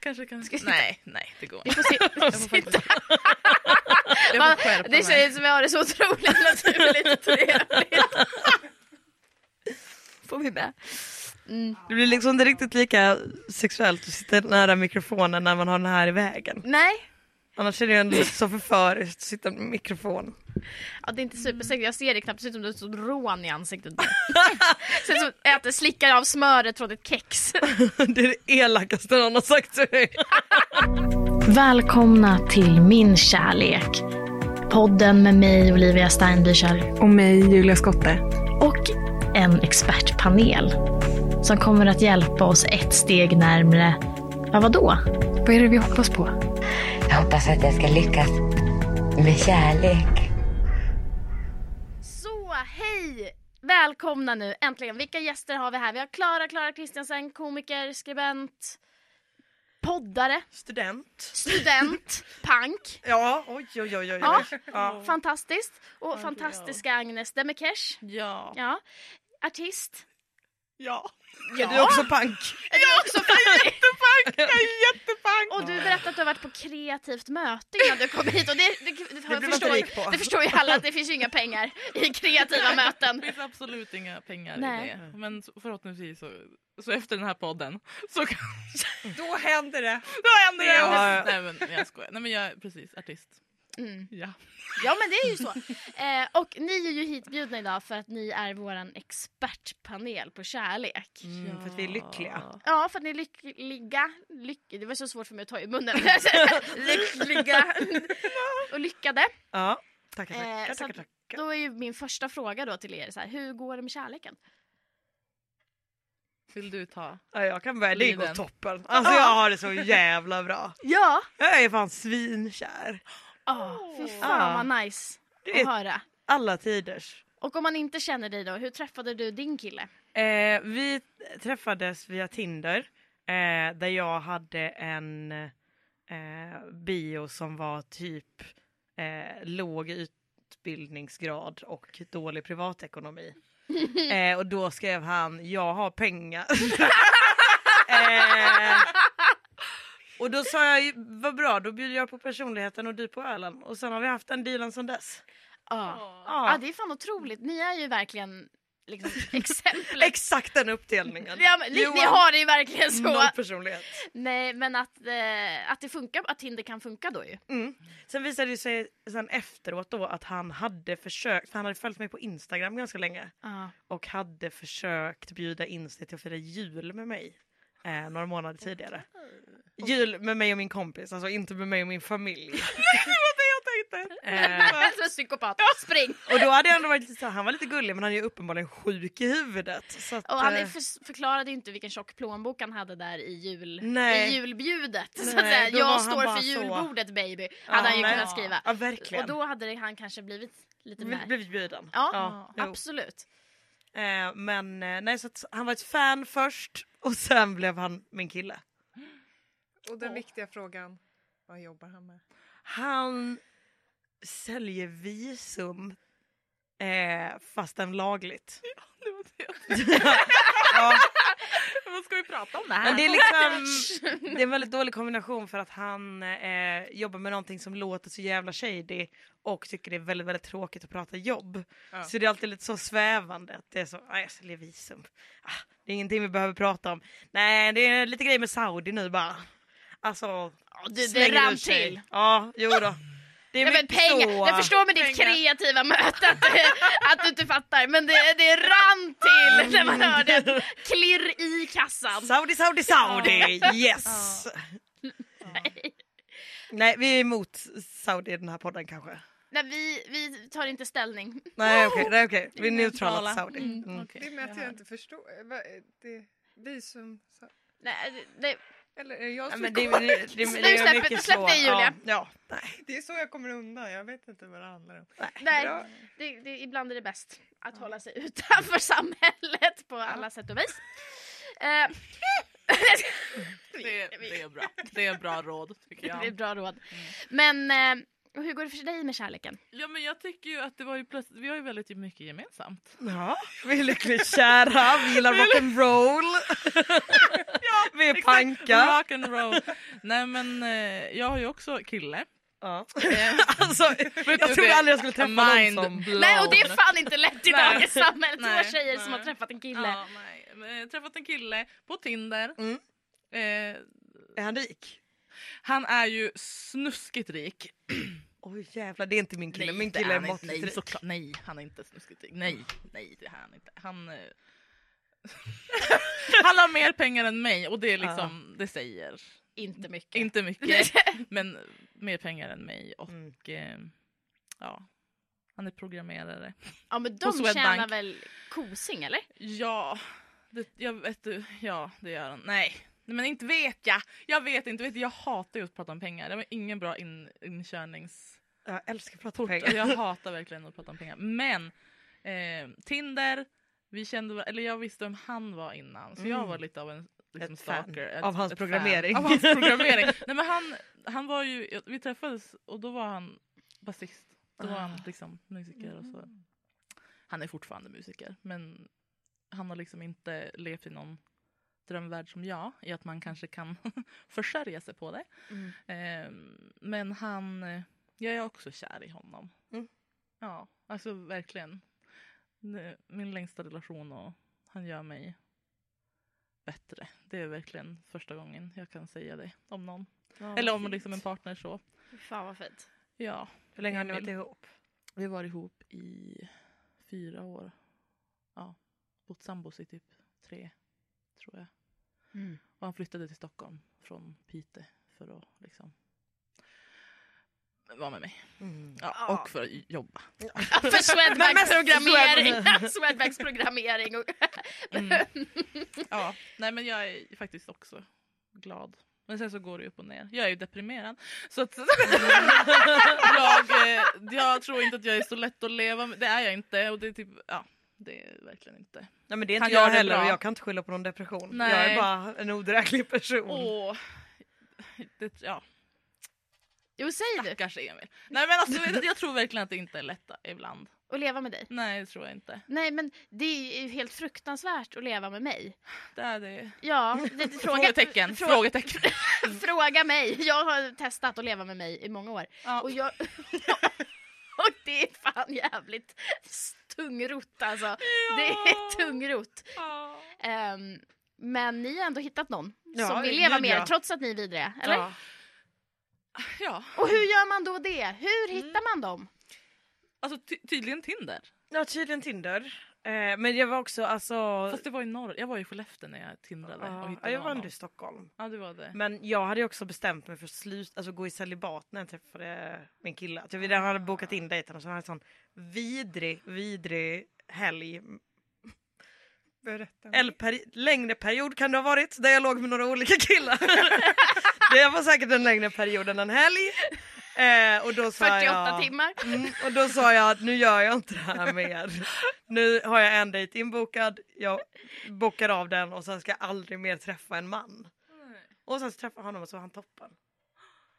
Kanske kan... Ska jag? Nej, nej det går Vi inte. får se. Jag får. Jag Man, det ut som vi har det så otroligt naturligt och trevligt. Får vi med? Mm. Det blir liksom inte riktigt lika sexuellt att sitta nära mikrofonen när man har den här i vägen. Nej, Annars är det ändå lite så förföriskt att sitta med mikrofon. Ja, det är inte supersexigt. Jag ser det knappt. Det ser ut som ett stort rån i ansiktet. Det ser ut som äter slickar av smöret från ett kex. Det är det elakaste någon har sagt till mig. Välkomna till Min kärlek. Podden med mig Olivia Steinbücher Och mig, Julia Skotte. och en expertpanel som kommer att hjälpa oss ett steg närmre, ja vadå? Vad är det vi hoppas på? Jag hoppas att jag ska lyckas med kärlek. Välkomna nu äntligen. Vilka gäster har vi här? Vi har Klara, Klara Kristiansen, komiker, skribent, poddare, Student. student, pank. Ja, oj oj oj oj. Ja. Ja. Fantastiskt. Och fantastiska Agnes Demekesh. Ja. Ja. Artist. Ja. Är du också pank? Är du också pank? Jag är jättepank! Och du berättade att du har varit på kreativt möte innan du kom hit och det, det, det, man förstår, på. det förstår ju alla att det finns ju inga pengar i kreativa möten. Det finns absolut inga pengar Nej. i det. Men förhoppningsvis så, så efter den här podden så kan Då händer det. då händer det! Ja, ja. Nej men jag skojar. Nej men jag är precis artist. Mm. Ja. Ja men det är ju så. Eh, och ni är ju hitbjudna idag för att ni är våran expertpanel på kärlek. Mm, för att vi är lyckliga. Ja, för att ni är lyckliga. Lyck, det var så svårt för mig att ta i munnen. lyckliga och lyckade. Ja, tackar Eh, tackar. så tackar, tackar. Då är ju min första fråga då till er så här, hur går det med kärleken? Vill du ta? Ja, jag kan börja, det går toppen. Alltså jag har det så jävla bra. Ja! Jag är fan svinkär. Oh, fy fan Ja. vad nice Det att är höra. alla tiders. Och om man inte känner dig då, hur träffade du din kille? Eh, vi träffades via Tinder eh, där jag hade en eh, bio som var typ eh, låg utbildningsgrad och dålig privatekonomi. eh, och då skrev han jag har pengar. och då sa jag vad bra då bjuder jag på personligheten och du på ölen och sen har vi haft den dealen sedan dess. Ja. Ja. ja, det är fan otroligt. Ni är ju verkligen liksom, exemplet. Exakt den uppdelningen. Ja, men, ni, ni har det ju verkligen så. Noll personlighet. Nej men att, eh, att det funkar, att Tinder kan funka då ju. Mm. Sen visade det sig sen efteråt då att han hade försökt, för han hade följt mig på Instagram ganska länge Ja. och hade försökt bjuda in sig till att fira jul med mig eh, några månader tidigare. Jul med mig och min kompis, alltså inte med mig och min familj. Eh, Som en psykopat. Spring! och då hade jag ändå varit lite så här, han var lite gullig men han är ju uppenbarligen sjuk i huvudet. Så att, Och han eh, för, förklarade inte vilken tjock plånbok han hade där i, jul, Nej. i julbjudet. så att Nej, säga. var Jag står för så- julbordet baby. Ja, hade han ju nej. kunnat skriva. Ja verkligen. Och då hade det, han kanske blivit lite mer. blivit bjuden. Ja, jo. absolut. Eh, men eh, nej, så att han var ett fan först och sen blev han min kille. Och den viktiga frågan, vad jobbar han med? Han säljer visum eh, fastän lagligt. Det var det. ja, Vad ska vi prata om det här? men det är liksom det är en väldigt dålig kombination för att han eh, jobbar med någonting som låter så jävla shady och tycker det är väldigt, väldigt tråkigt att prata jobb. Ja. Så det är alltid lite så svävande att det är så, ah, jag säljer visum. Ah, det är ingenting vi behöver prata om. Nej, det är lite grejer med Saudi nu bara. Alltså, Du, det rann till. Ja, jo då. Det är Ja, men pengar. så. Jag förstår med ditt Pengar. kreativa möte att, att du inte fattar men det, det rann till när man hörde ett klirr i kassan. Saudi, Saudi, Saudi! Yes! Nej, vi är emot Saudi i den här podden kanske. Nej, vi, vi tar inte ställning. Nej, okej, nej, okej. Vi är neutrala. till Saudi. Mm. Mm. Okej, Det är med jag att jag inte förstår. Det, visum... så- Nej, det, Eller det jag Ja, men det, det, det, det, Nu det är släpper- släpp det, Julia. Ja, ja, nej. Det är så jag kommer undan. Jag vet inte vad det handlar om. nej, det, det, ibland är det bäst att hålla sig utanför samhället på alla sätt och vis. Eh, Det, det är bra. Det är bra råd tycker det är jag. bra råd. Men eh, hur går det för dig med kärleken? Ja men jag tycker ju att det var ju plötsligt, vi har ju väldigt mycket gemensamt. Ja, vi är lyckligt kära, vi gillar rock'n'roll. vi är panka. Rock and roll. Nej men eh, jag har ju också kille. Ja. Eh, Alltså, jag trodde aldrig jag skulle träffa någon som... blown. Nej och det är fan inte lätt i Nej. dagens samhälle. Två Nej, tjejer som nej. har träffat en kille. Ja, nej. Men Jag har träffat en kille på Tinder. Mm. Eh, Är han rik? han är ju snuskigt rik. Oj jävlar, det är inte min kille. Nej, min det kille är han inte. måttligt nej, rik. såklart. nej, han är inte snuskigt rik. Nej, nej det är han inte. Han, eh, han har mer pengar än mig och det är liksom, det säger Inte mycket. inte mycket men mer pengar än mig och Mm. eh, ja, han är programmerare. ja men de tjänar väl kosing eller? Ja, det, jag vet du, ja det gör han. Nej. Nej, men inte vet jag. Jag vet inte, vet du, jag hatar ju att prata om pengar. Det var ingen bra in, inkörnings... Jag älskar att prata om pengar. jag hatar verkligen att prata om pengar. Men eh, Tinder, vi kände, eller jag visste vem han var innan så jag Mm. var lite av en liksom, Ett stalker. Ett, av hans programmering. Fan av hans programmering. Nej, men han, han var ju, vi träffades och då var han basist. Då var han Ah. liksom musiker och så. Han är fortfarande musiker men han har liksom inte levt i någon drömvärld som jag i att man kanske kan försörja sig på det. Mm. Ehm, men han, eh, jag är också kär i honom. Mm. Ja, alltså verkligen. Min längsta relation och han gör mig bättre. Det är verkligen första gången jag kan säga det om någon. Ja, Eller om fint. liksom en partner så. Fan vad fint. Ja, Hur länge har ni varit ihop? vi var ihop i fyra år. Ja, bott sambos i typ tre, tror jag. Mm. Och han flyttade till Stockholm från Piteå för att liksom vara med mig. Mm. Ja, Ja. och för att jobba. För Swedbanks programmering. Swedbanks programmering. Och Mm. Ja, nej men jag är faktiskt också glad. Men sen så går det upp och ner. Jag är ju deprimerad. Så att jag, eh, jag tror inte att jag är så lätt att leva med. Det är jag inte. Och det är typ, ja, det är verkligen inte. Nej men det är inte jag det heller bra. och jag kan inte skylla på någon depression. Jag Nej. är bara en odräglig person. Åh, det, ja, Jo säg du. stackars Emil. Nej men alltså jag tror verkligen att det inte är lätt ibland. Och leva med dig. Nej det tror jag inte. Nej men det är ju helt fruktansvärt att leva med mig. Det är det. Ja, det, fråga, Frågetecken. frå- Frågetecken. fråga mig. Jag har testat att leva med mig i många år. Ja. Och, jag, och det är fan jävligt tungrot alltså. Det är tungrot. Ja. Ehm, men ni har ändå hittat någon Ja, som vill leva med er ja. trots att ni är vidriga, eller? Ja. Och hur gör man då det? Hur Mm. hittar man dem? Alltså ty- tydligen Tinder. ja, tydligen Tinder. Eh, men jag var också alltså... Fast det var i norr. Jag var i Skellefteå när jag tindrade och Ja, hittade jag var ändå i Stockholm. Ja det var det. Men jag hade också bestämt mig för att sluta, alltså gå i celibat när jag träffade min kille. Att jag redan hade bokat in dejten och så hade jag en sån vidrig, vidrig helg. Berätta. Eller peri- längre period kan det ha varit där jag låg med några olika killar. det var säkert en längre period än en helg. Eh, och då sa 48 jag, timmar? Mm, och då sa jag att nu gör jag inte det här mer. Nu har jag en dejt inbokad, jag bockar av den och sen ska jag aldrig mer träffa en man. Och sen så träffade jag honom och så var han toppen.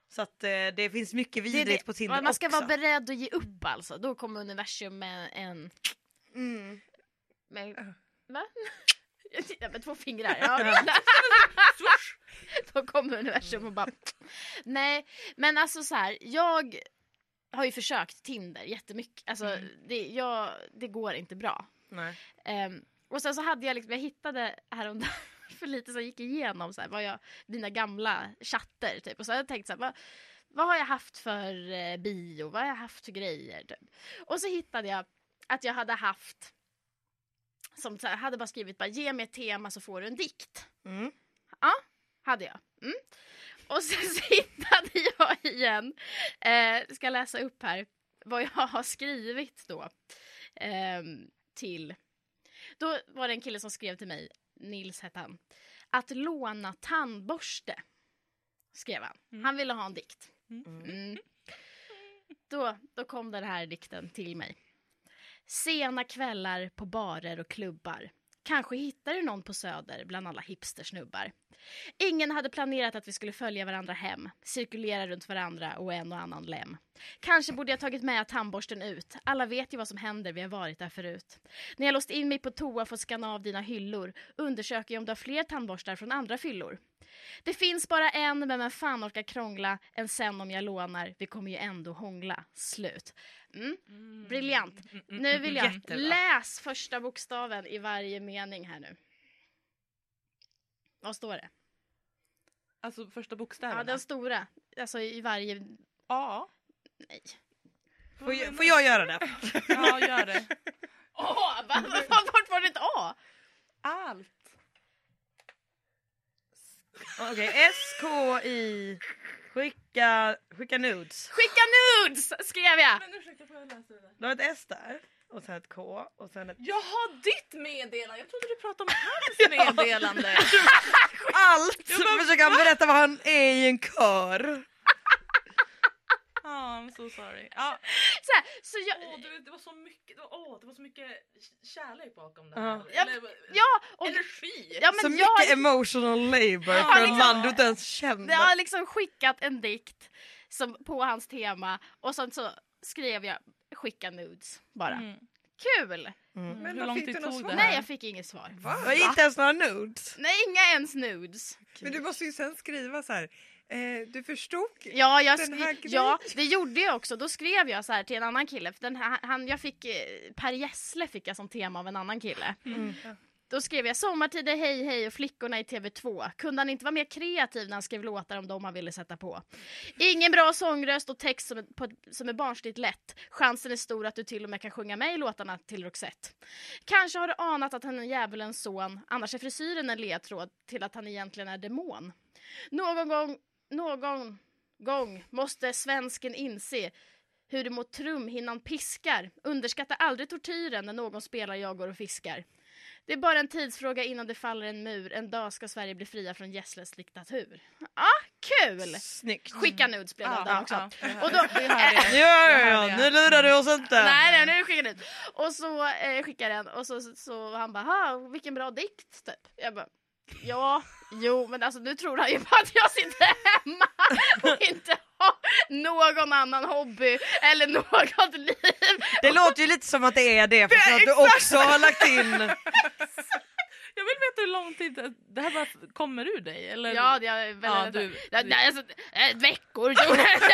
Så att eh, det finns mycket vidrigt det. på Tinder Ja, Man ska också. vara beredd att ge upp alltså. Då kommer universum med en... Mm. Med, va? Med två fingrar. Ja. Då kommer universum och bara... Nej, men alltså så här. Jag har ju försökt Tinder jättemycket. Alltså, Mm. det, jag, det går inte bra. Ehm, och sen så hade jag liksom, jag hittade häromdagen för lite så jag gick igenom så här, vad jag, mina gamla chatter typ. Och så hade jag tänkt så här, vad, vad har jag haft för eh, bio, vad har jag haft för grejer typ. Och så hittade jag att jag hade haft, som så här, hade bara skrivit bara ge mig ett tema så får du en dikt. Mm. Hade jag. Mm. Och sen så hittade jag igen, eh, ska läsa upp här, vad jag har skrivit då. ehm, till, då var det en kille som skrev till mig, Nils hette han, att låna tandborste. Skrev han. Mm. Han ville ha en dikt. Mm. Mm. Då, då kom den här dikten till mig. Sena kvällar på barer och klubbar. Kanske hittar du någon på Söder bland alla hipstersnubbar. Ingen hade planerat att vi skulle följa varandra hem, cirkulera runt varandra och en och annan lem. Kanske borde jag tagit med tandborsten ut. Alla vet ju vad som händer, vi har varit där förut. När jag låst in mig på toa för att skanna av dina hyllor undersöker jag om du har fler tandborstar från andra fyllor. Det finns bara en, men vem fan orkar krångla än sen om jag lånar? Vi kommer ju ändå hångla. Slut. Mm. Briljant. Nu vill jag Jättebra. läs första bokstaven i varje mening här nu. Vad står det? Alltså första bokstäverna. Ja, den stora. Alltså i varje... A. Nej. Får jag, får jag göra det? Ja, gör det. Åh! va- Vart var det ett A? Allt. Okej, S-K-I. Skicka, skicka nudes. Skicka nudes skrev jag! Men ursäkta, får jag läsa det där? Du har ett S där. Och sen ett K. Och sen ett... Jaha, ditt meddelande! Jag trodde du pratade om hans meddelande. Allt! Försöker han berätta vad han är i en kör. Ja, I'm so sorry. Ja. Så, här, så jag, Åh, du, det, var så mycket, det, var, åh, det var så mycket kärlek bakom det Ja. här. Ja, Eller, ja, och, energi. ja, Så jag, mycket emotional labor Ja, för en liksom- man du inte ens känner. jag har liksom skickat en dikt som, på hans tema och sen så skrev jag skicka nudes bara. Mm. Kul! Mm. Men Hur lång fick tid du tog det Nej, jag fick inget svar. Va? Och inte ens några nudes. Nej, inga ens nudes. Men du måste ju sen skriva så här. Eh, du förstod? Ja, jag Den här grejen. ja, det gjorde jag också. Då skrev jag så här till en annan kille. För den här, han, jag fick, eh, Per Gessle fick jag som tema av en annan kille. Mm. Då skrev jag sommartider, hej hej och flickorna i TV2. Kunde han inte vara mer kreativ när han skrev låtar om dem han ville sätta på? Ingen bra sångröst och text som är, på, som är barnsligt lätt. Chansen är stor att du till och med kan sjunga med i låtarna till Roxette. Kanske har du anat att han är djävulens son, annars är frisyren en ledtråd till att han egentligen är demon. Någon gång, någon gång måste svensken inse hur det mot trumhinnan piskar. Underskatta aldrig tortyren när någon spelar Jag går och fiskar. Det är bara en tidsfråga innan det faller en mur. En dag ska Sverige bli fria från Gessles diktatur. Ja, kul! Snyggt. Skicka nudes blev det av den också. Och då, Det. Ja, ja, ja, nu lurar du oss inte. Nej, nej, nu skickar ut. Och så eh, skickar den och så, så, så han bara, "Ha, vilken bra dikt typ. Jag bara, ja, jo, men alltså nu tror han ju på att jag sitter hemma och inte har någon annan hobby eller något liv. Det låter ju lite som att det är det för att du också har lagt in. Jag vill veta hur lång tid det- det här bara kommer ur dig. Eller? Ja, det är väl... Ja, du- ja, du- nej, alltså, eh, veckor jag. alltså,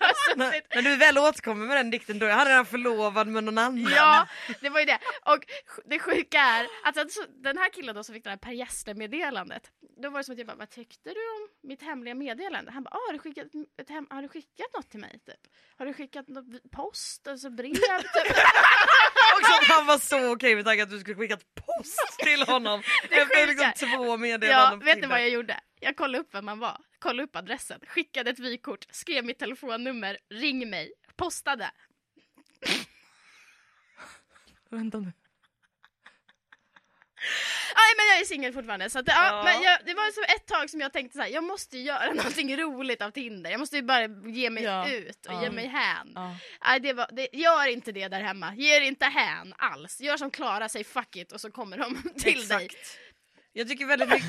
jag har När, när du väl återkommer med den dikten då är han redan förlovad med någon annan. Ja, det var ju det. Och det sjuka är att alltså, den här killen då som fick det här Per Gessle-meddelandet, då var det som att jag bara, vad tyckte du om mitt hemliga meddelande? Han bara, ah, har, du skickat ett hem- har du skickat något till mig? Typ? Har du skickat något post, alltså brev? Typ? Också att han var så okej med tanke att du skulle skicka ett post till honom. Efter liksom två ja, meddelanden. på vet ni vad jag gjorde? Jag kollade upp vem man var, kollade upp adressen, skickade ett vykort, skrev mitt telefonnummer, ring mig, postade. Vänta nu. Nej men jag är singel fortfarande så att, ja. Ja. men jag, det var så ett tag som jag tänkte så här, jag måste göra någonting roligt av Tinder. Jag måste ju bara ge mig Ja. ut och Ja. ge mig hän. Ja. Nej, det var, det, gör inte det där hemma. Ge er inte hän alls. Gör som Klara, säg fuck it och så kommer de till dig. Exakt. Jag tycker väldigt mycket...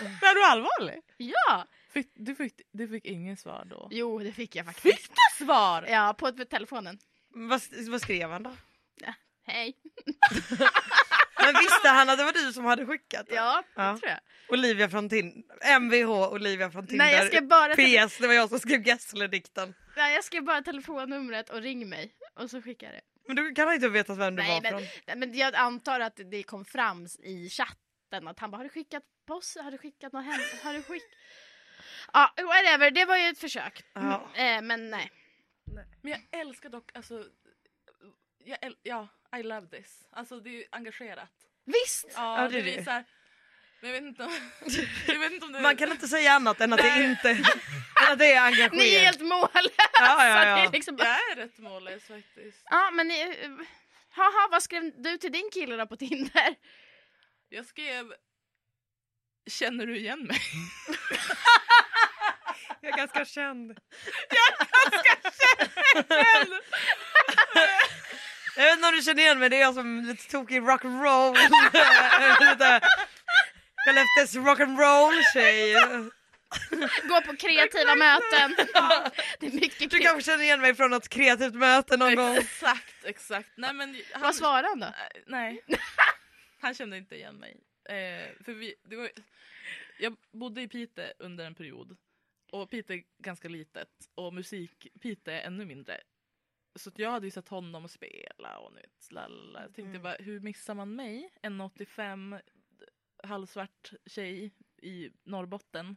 Är du allvarlig? Ja! Fick, du, fick, du fick inget svar då? Jo, det fick jag faktiskt. Fick du svar? Ja, på, på telefonen. vad, vad skrev han då? Hej. Men visste han att det var du som hade skickat det? Ja, det Ja. tror jag. Olivia från Tinder. Mvh Olivia från Tinder. Nej, jag skrev bara, PS, det var jag som skrev Gessle-dikten. nej, jag skrev bara telefonnumret och ring mig. Och så skickade jag det. Men du kan inte veta vem du Nej, var men- från. Nej, men jag antar att det kom fram i chatten att han bara har du skickat post? Har du skickat något hem? Har du skick... Ja, whatever. Det var ju ett försök. Ja. Eh, men nej. Men jag älskar dock, alltså, jag äl- ja, I love this. Alltså det är ju engagerat. Visst! Ja, Ja, det det, är det. Men jag vet inte om, jag vet inte om det Man kan inte säga annat än att det inte än att det är engagerat. Ni är helt mållösa! Ja, ja, ja. Det är liksom bara... Jag är rätt mållös faktiskt. Ja, men ni... Haha, vad skrev du till din kille då på Tinder? Jag skrev Känner du igen mig? Jag är ganska känd. Jag vet inte om du känner igen mig, det är jag som är lite tokig rock'n'roll. Skellefteås rock'n'roll tjej. Gå på kreativa möten. Det är mycket Du kanske känner igen mig från något kreativt möte någon gång. Exakt, exakt. Nej, men han, Vad svarade han då? Eh, Nej, han kände inte igen mig. Eh, för vi, det var, jag bodde i Piteå under en period. Och Piteå är ganska litet och musik Piteå är ännu mindre. Så att jag hade ju sett honom spela och nu lalala. Jag tänkte Mm. bara, hur missar man mig? En 85 halvsvart tjej i Norrbotten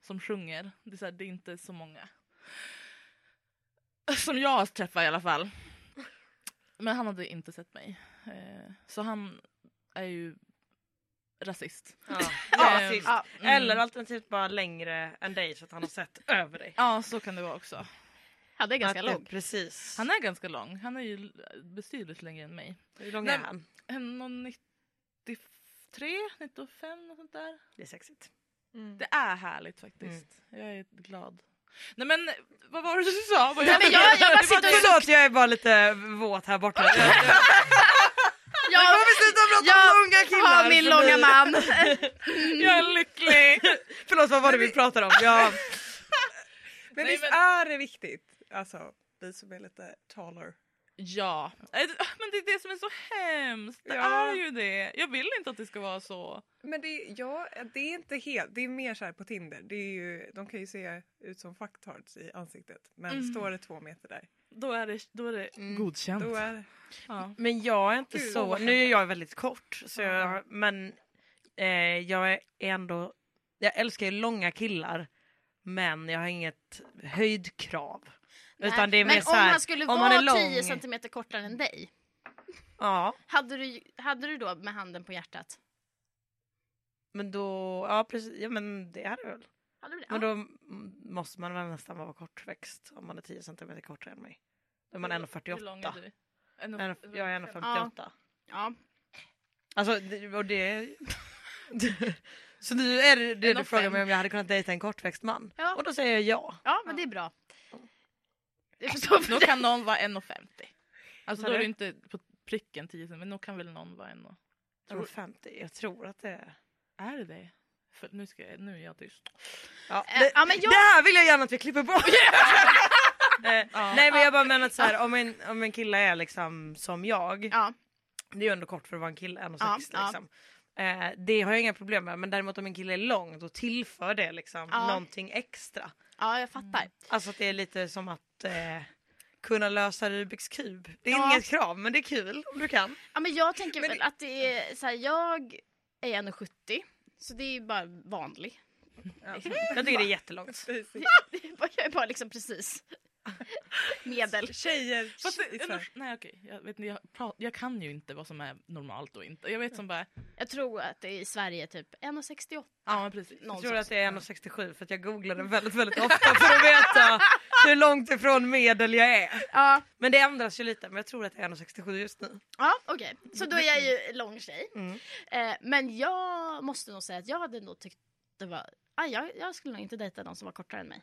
som sjunger. Det är, så här, det är inte så många. Som jag har träffat i alla fall. Men han hade inte sett mig. Eh, så han är ju rasist. Ja. Eh, Ja, sist. Ja. mm. Eller alternativt bara längre än dig så att han har sett över dig. Ja, så kan det vara också. Det är ganska långt. Precis. Han är ganska lång. Han är ju betydligt längre än mig. Hur lång är han? 1,93, 95 och sånt där. Det är sexigt. Mm. Det är härligt faktiskt. Jag är glad. Nej men vad var det du sa? Vad Nej, men jag, jag bara sitter och... Förlåt, jag är bara lite våt här borta. Jag, jag, Jag vi sluta prata jag om långa killar. har min långa man. Jag är lycklig! Förlåt, vad var det vi pratade om? Jag, Men Nej, visst men- är det viktigt? Alltså, vi som är lite taller. Ja, Eh, men det är det som är så hemskt. Det Ja. är ju det. Jag vill inte att det ska vara så. Men det, ja, det är inte helt, det är mer så här på Tinder. Det är ju, de kan ju se ut som fucktards i ansiktet. Men Mm. står det två meter där, Då är det, då är det Mm. godkänt. då är det... Ja. men jag är inte Gud, så... Nu är jag väldigt kort, så jag, men eh, jag är ändå... Jag älskar ju långa killar, men jag har inget höjdkrav. Utan det är Men mer om här, han skulle om han vara lång- 10 centimeter kortare än dig, Ja, hade du, hade du då med handen på hjärtat? men då... Ja, precis. Ja, men det är det väl. Hade du det? Men Ja. då måste man väl nästan vara kortväxt om man är 10 cm kortare än mig. Då är man Hur lång är 1,48. du? En- En- Jag är 1,58. Ja. Alltså, det- och det... Så nu är det det du frågar mig om jag hade kunnat dejta en kortväxt man. Ja. Och då säger jag ja. ja, men det är bra. Dig. kan någon vara 1,50. Alltså då är du? det inte på pricken 10 men då kan väl någon vara 1, Tror 50. Jag tror att det är... Är det det? För nu, ska jag, nu är jag tyst. Ja, Eh, det, men jag- det här vill jag gärna att vi klipper bort. Eh, Ja. Nej men jag bara menar att så här, om, en, om en kille är liksom som jag. Ja, Det är ju ändå kort för att vara en kille, 1,60 Ja, liksom. Eh, det har jag inga problem med men däremot om en kille är lång då tillför det liksom någonting extra. Ja, jag fattar. Alltså att det är lite som att eh, kunna lösa Rubiks kub. Det är Ja. inget krav men det är kul om du kan. Ja, men jag tänker Men väl att det är så här, jag är 1,70 så det är ju bara vanlig. Jag tycker det är jättelångt. Jag är bara liksom precis medel. Tjejer Fast det, Sverige. nej okej, jag, vet, inte, jag, pra- jag kan ju inte vad som är normalt och inte. Jag vet som bara, Jag tror att det är i Sverige typ 1,68. ja. Jag tror att det är 1,67 för att jag googlade väldigt väldigt ofta för att veta hur långt ifrån medel jag är. Ja, Men det ändras ju lite men jag tror att det är 1,67 just nu. ja okej. Så då är jag ju lång tjej. Mm. Eh, men jag måste nog säga att jag hade nog tyckt det var... Ah, jag, jag skulle nog inte dejta någon som var kortare än mig.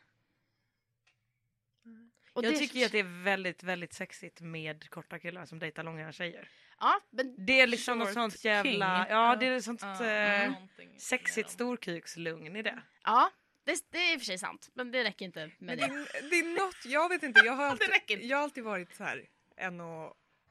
Och Jag det- tycker ju att det är väldigt väldigt sexigt med korta killar som dejtar långa tjejer. Ja, men Det är liksom något sånt jävla, king. ja det är sånt Ja, eh, sexigt storkukslugn i det. ja, det, det är i och för sig sant. Men det räcker inte med Men det. det, är- det är något, jag vet inte, jag har alltid, jag har alltid varit så här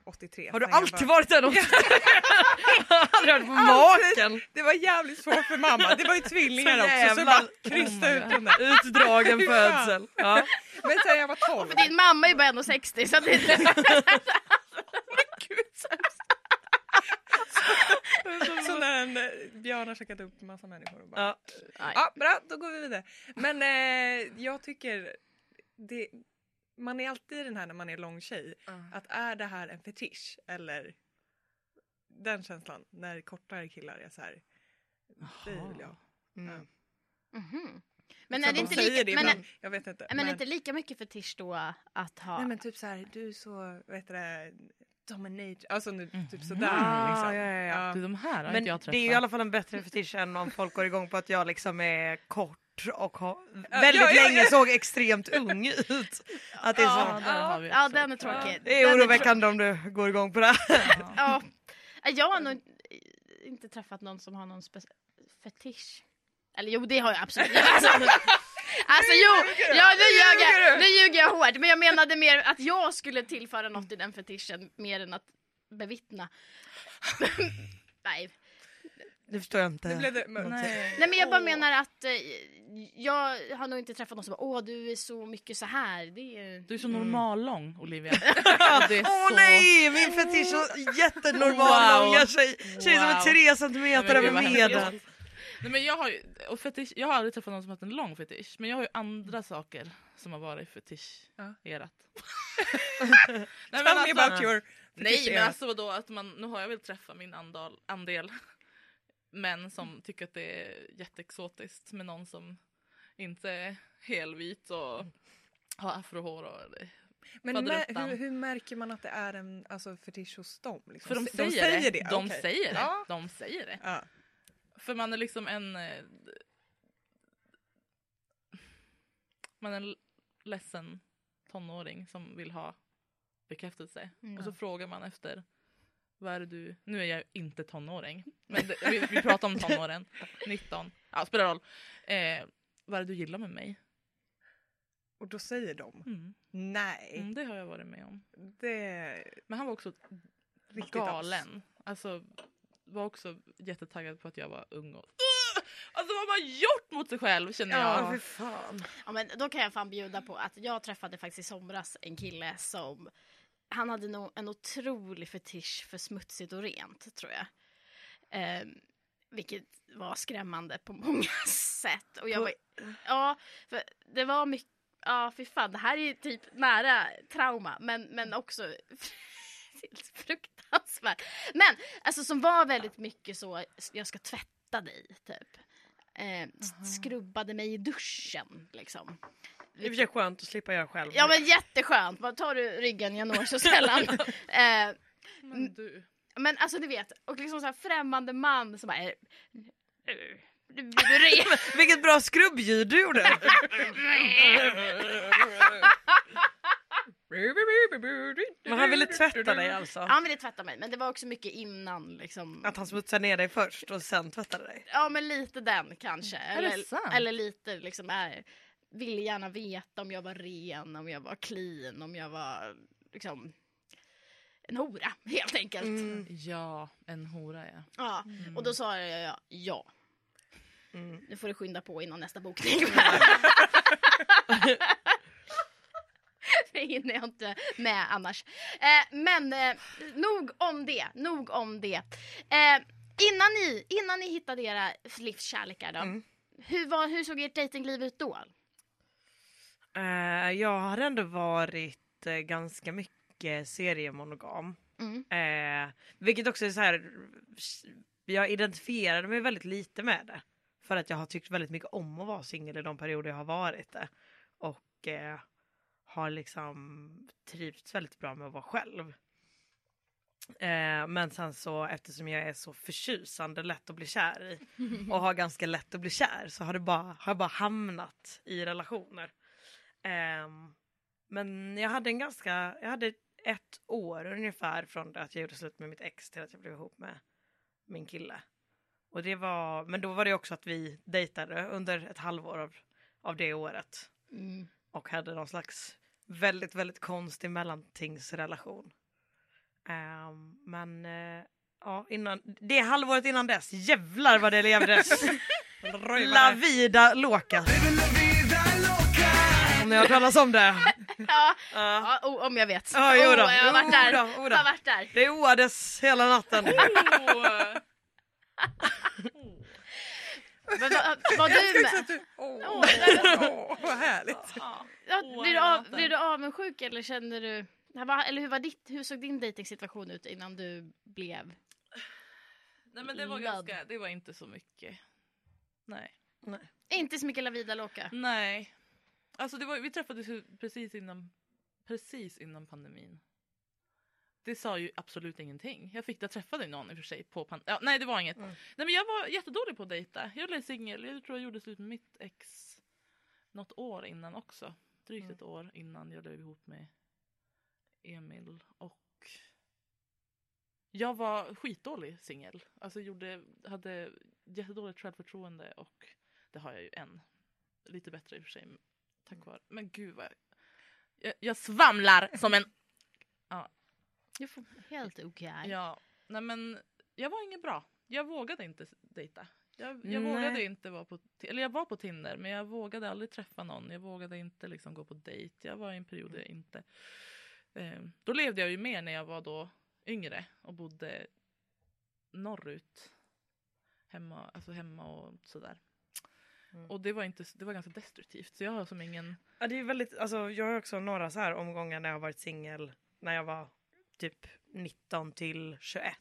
1,83. Har du alltid bara- varit den? Aldrig varit på maken? Det var jävligt svårt för mamma, det var ju tvillingar Så också så jävla- bara Oh krysta ut dem där. Utdragen födsel. Ja. Men sen jag var 12. För din mamma är bara 1,60 så det Så när en eh, björn har käkat upp massa människor och bara... Ja. Ja, bra, då går vi vidare. Men eh, jag tycker det, man är alltid den här när man är lång tjej. Att är det här en fetisch eller den känslan när kortare killar är så här. Det vill jag. Mm. Mhm. Men Så är det de inte lika, det men, jag vet inte. men, är det inte lika mycket fetisch då att ha... Nej men typ så här, du är så, vad heter det, dominate, alltså nu, typ sådär Ah, liksom. ja, ja, ja. Du, de här har Men inte jag träffat. det är ju i alla fall en bättre fetisch än om folk går igång på att jag liksom är kort och har, Ja, väldigt ja, ja, länge ja. såg extremt ung ut. Att det är ja, så. där har vi Ja, också. den är tråkig. Det är oroväckande om du går igång på det. här. Ja. Ja. Ja, Jag har nog inte träffat någon som har någon fetisch. Eller jo, det har jag absolut. Alltså, alltså jo, ja, nu, ljög jag, nu ljuger jag hårt. Men jag menade mer att jag skulle tillföra något i den fetischen mer än att bevittna. Nej. Det förstår jag inte. Nu blev det mörkt. Nej. Nej men jag bara menar att eh, jag har nog inte träffat någon som bara åh du är så mycket så här. Det är... Du är så normallång Olivia. Åh Det är så- nej! Min fetisch är jättenormal Wow. långa tjej, tjej som är tre centimeter Nej, över men gud, vad medel. hemskt. Nej, men jag, har ju, och fetisch, jag har aldrig träffat någon som haft en lång fetisch, men jag har ju andra saker som har varit fetisch-erat. Nej, men Tell me alltså- about your Nej men alltså vadå, att man, nu har jag väl träffat min andel, andel män som tycker att det är jätteexotiskt med någon som inte är helvit och har afrohår. Och det. Men hur, hur märker man att det är en alltså, fetisch hos dem? Liksom? För de S- säger, det. De okej. säger det. Ja. De säger det. Ja. För man är liksom en... eh, Man är en ledsen tonåring som vill ha bekräftelse. Mm. Och så frågar man efter vad är det du... Nu är jag inte tonåring. Men det, vi, vi pratar om tonåren. 19. Ja, spelar roll. Eh, vad är det du gillar med mig? Och då säger de Mm. nej. Mm, det har jag varit med om. Det Men han var också riktigt galen. Alltså var också jättetaggad på att jag var ung och... Alltså vad har man gjort mot sig själv känner jag. Ja. Fy fan. Ja, men då kan jag fan bjuda på att jag träffade faktiskt i somras en kille som han hade nog en otrolig fetisch för smutsigt och rent tror jag. Eh, vilket var skrämmande på många sätt. Och jag var, ja, för det var mycket, ja fy fan det här är typ nära trauma men, men också helt fruktansvärt. Men alltså som var väldigt mycket så, jag ska tvätta dig typ. Eh, skrubbade mig i duschen liksom. Det är skönt att slippa göra själv. Ja men jätteskönt, bara tar du ryggen, jag når så sällan. eh, Men du. men alltså du vet, och liksom så här främmande man som bara ren. Vilket bra skrubbljud du gjorde! Men han ville tvätta dig alltså? Han ville tvätta mig men det var också mycket innan liksom. Att han smutsade ner dig först och sen tvättade dig? Ja men lite den kanske. Eller, sant? eller lite liksom är, ville gärna veta om jag var ren, om jag var clean, om jag var liksom en hora helt enkelt. Mm. Ja, en hora ja. Ja, och då sa jag ja, ja. Mm. Nu får du skynda på innan nästa bokning. Det hinner jag inte med annars. Eh, men eh, nog om det. Nog om det. Eh, innan, ni, innan ni hittade era livskärlekar då. Mm. Hur, var, hur såg ert datingliv ut då? Eh, jag har ändå varit eh, ganska mycket seriemonogam. Mm. Eh, vilket också är så här. Jag identifierade mig väldigt lite med det. För att jag har tyckt väldigt mycket om att vara singel i de perioder jag har varit det. Och har liksom trivts väldigt bra med att vara själv. Eh, men sen så eftersom jag är så förtjusande lätt att bli kär i och har ganska lätt att bli kär så har det bara, har jag bara hamnat i relationer. Ehm, men jag hade en ganska, jag hade ett år ungefär från det att jag gjorde slut med mitt ex till att jag blev ihop med min kille. Och det var, men då var det också att vi dejtade under ett halvår av, av det året. Mm. Och hade någon slags väldigt, väldigt konstig mellantingsrelation. Ehm, men eh, ja, innan, det halvåret innan dess, jävlar vad det levdes. La vida loca. Har hört talas om det. Ja, Ja. om jag vet. Ja, jo. Oh, jag har varit där. då. Jag har varit där. Oh. Det oades hela natten. Men var, var du med? Åh, Åh, vad härligt. Ja, blir, du av, blir du avundsjuk eller känner du... Eller hur, var ditt, hur såg din dejtingsituation ut innan du blev... Nej men det var ganska, det var inte så mycket. Nej. Inte så mycket La Vida Loca. Nej. Alltså det var, vi träffades ju precis innan, precis innan pandemin. Det sa ju absolut ingenting. Jag fick jag träffade någon i och för sig på pan- ja, Nej det var inget. Mm. Nej men jag var jättedålig på att dejta. Jag blev singel. Jag tror jag gjorde slut med mitt ex något år innan också. Drygt Mm. ett år innan jag blev ihop med Emil. Och jag var skitdålig singel. Alltså gjorde, hade jättedåligt självförtroende och det har jag ju en. Lite bättre i och för sig. Tack vare. Men gud vad jag, jag, svamlar som en... Får helt okej. Ja, nej men jag var ingen bra. Jag vågade inte dejta. Jag, jag Nej. vågade inte vara på, eller jag var på Tinder men jag vågade aldrig träffa någon. Jag vågade inte liksom gå på dejt. Jag var i en period där jag inte... Eh, då levde jag ju mer när jag var då yngre och bodde norrut. Hemma, alltså hemma och sådär. Mm. Och det var, inte, det var ganska destruktivt. Så jag har som ingen... Ja, det är väldigt, alltså, jag har också några så här omgångar när jag har varit singel när jag var typ 19 till 21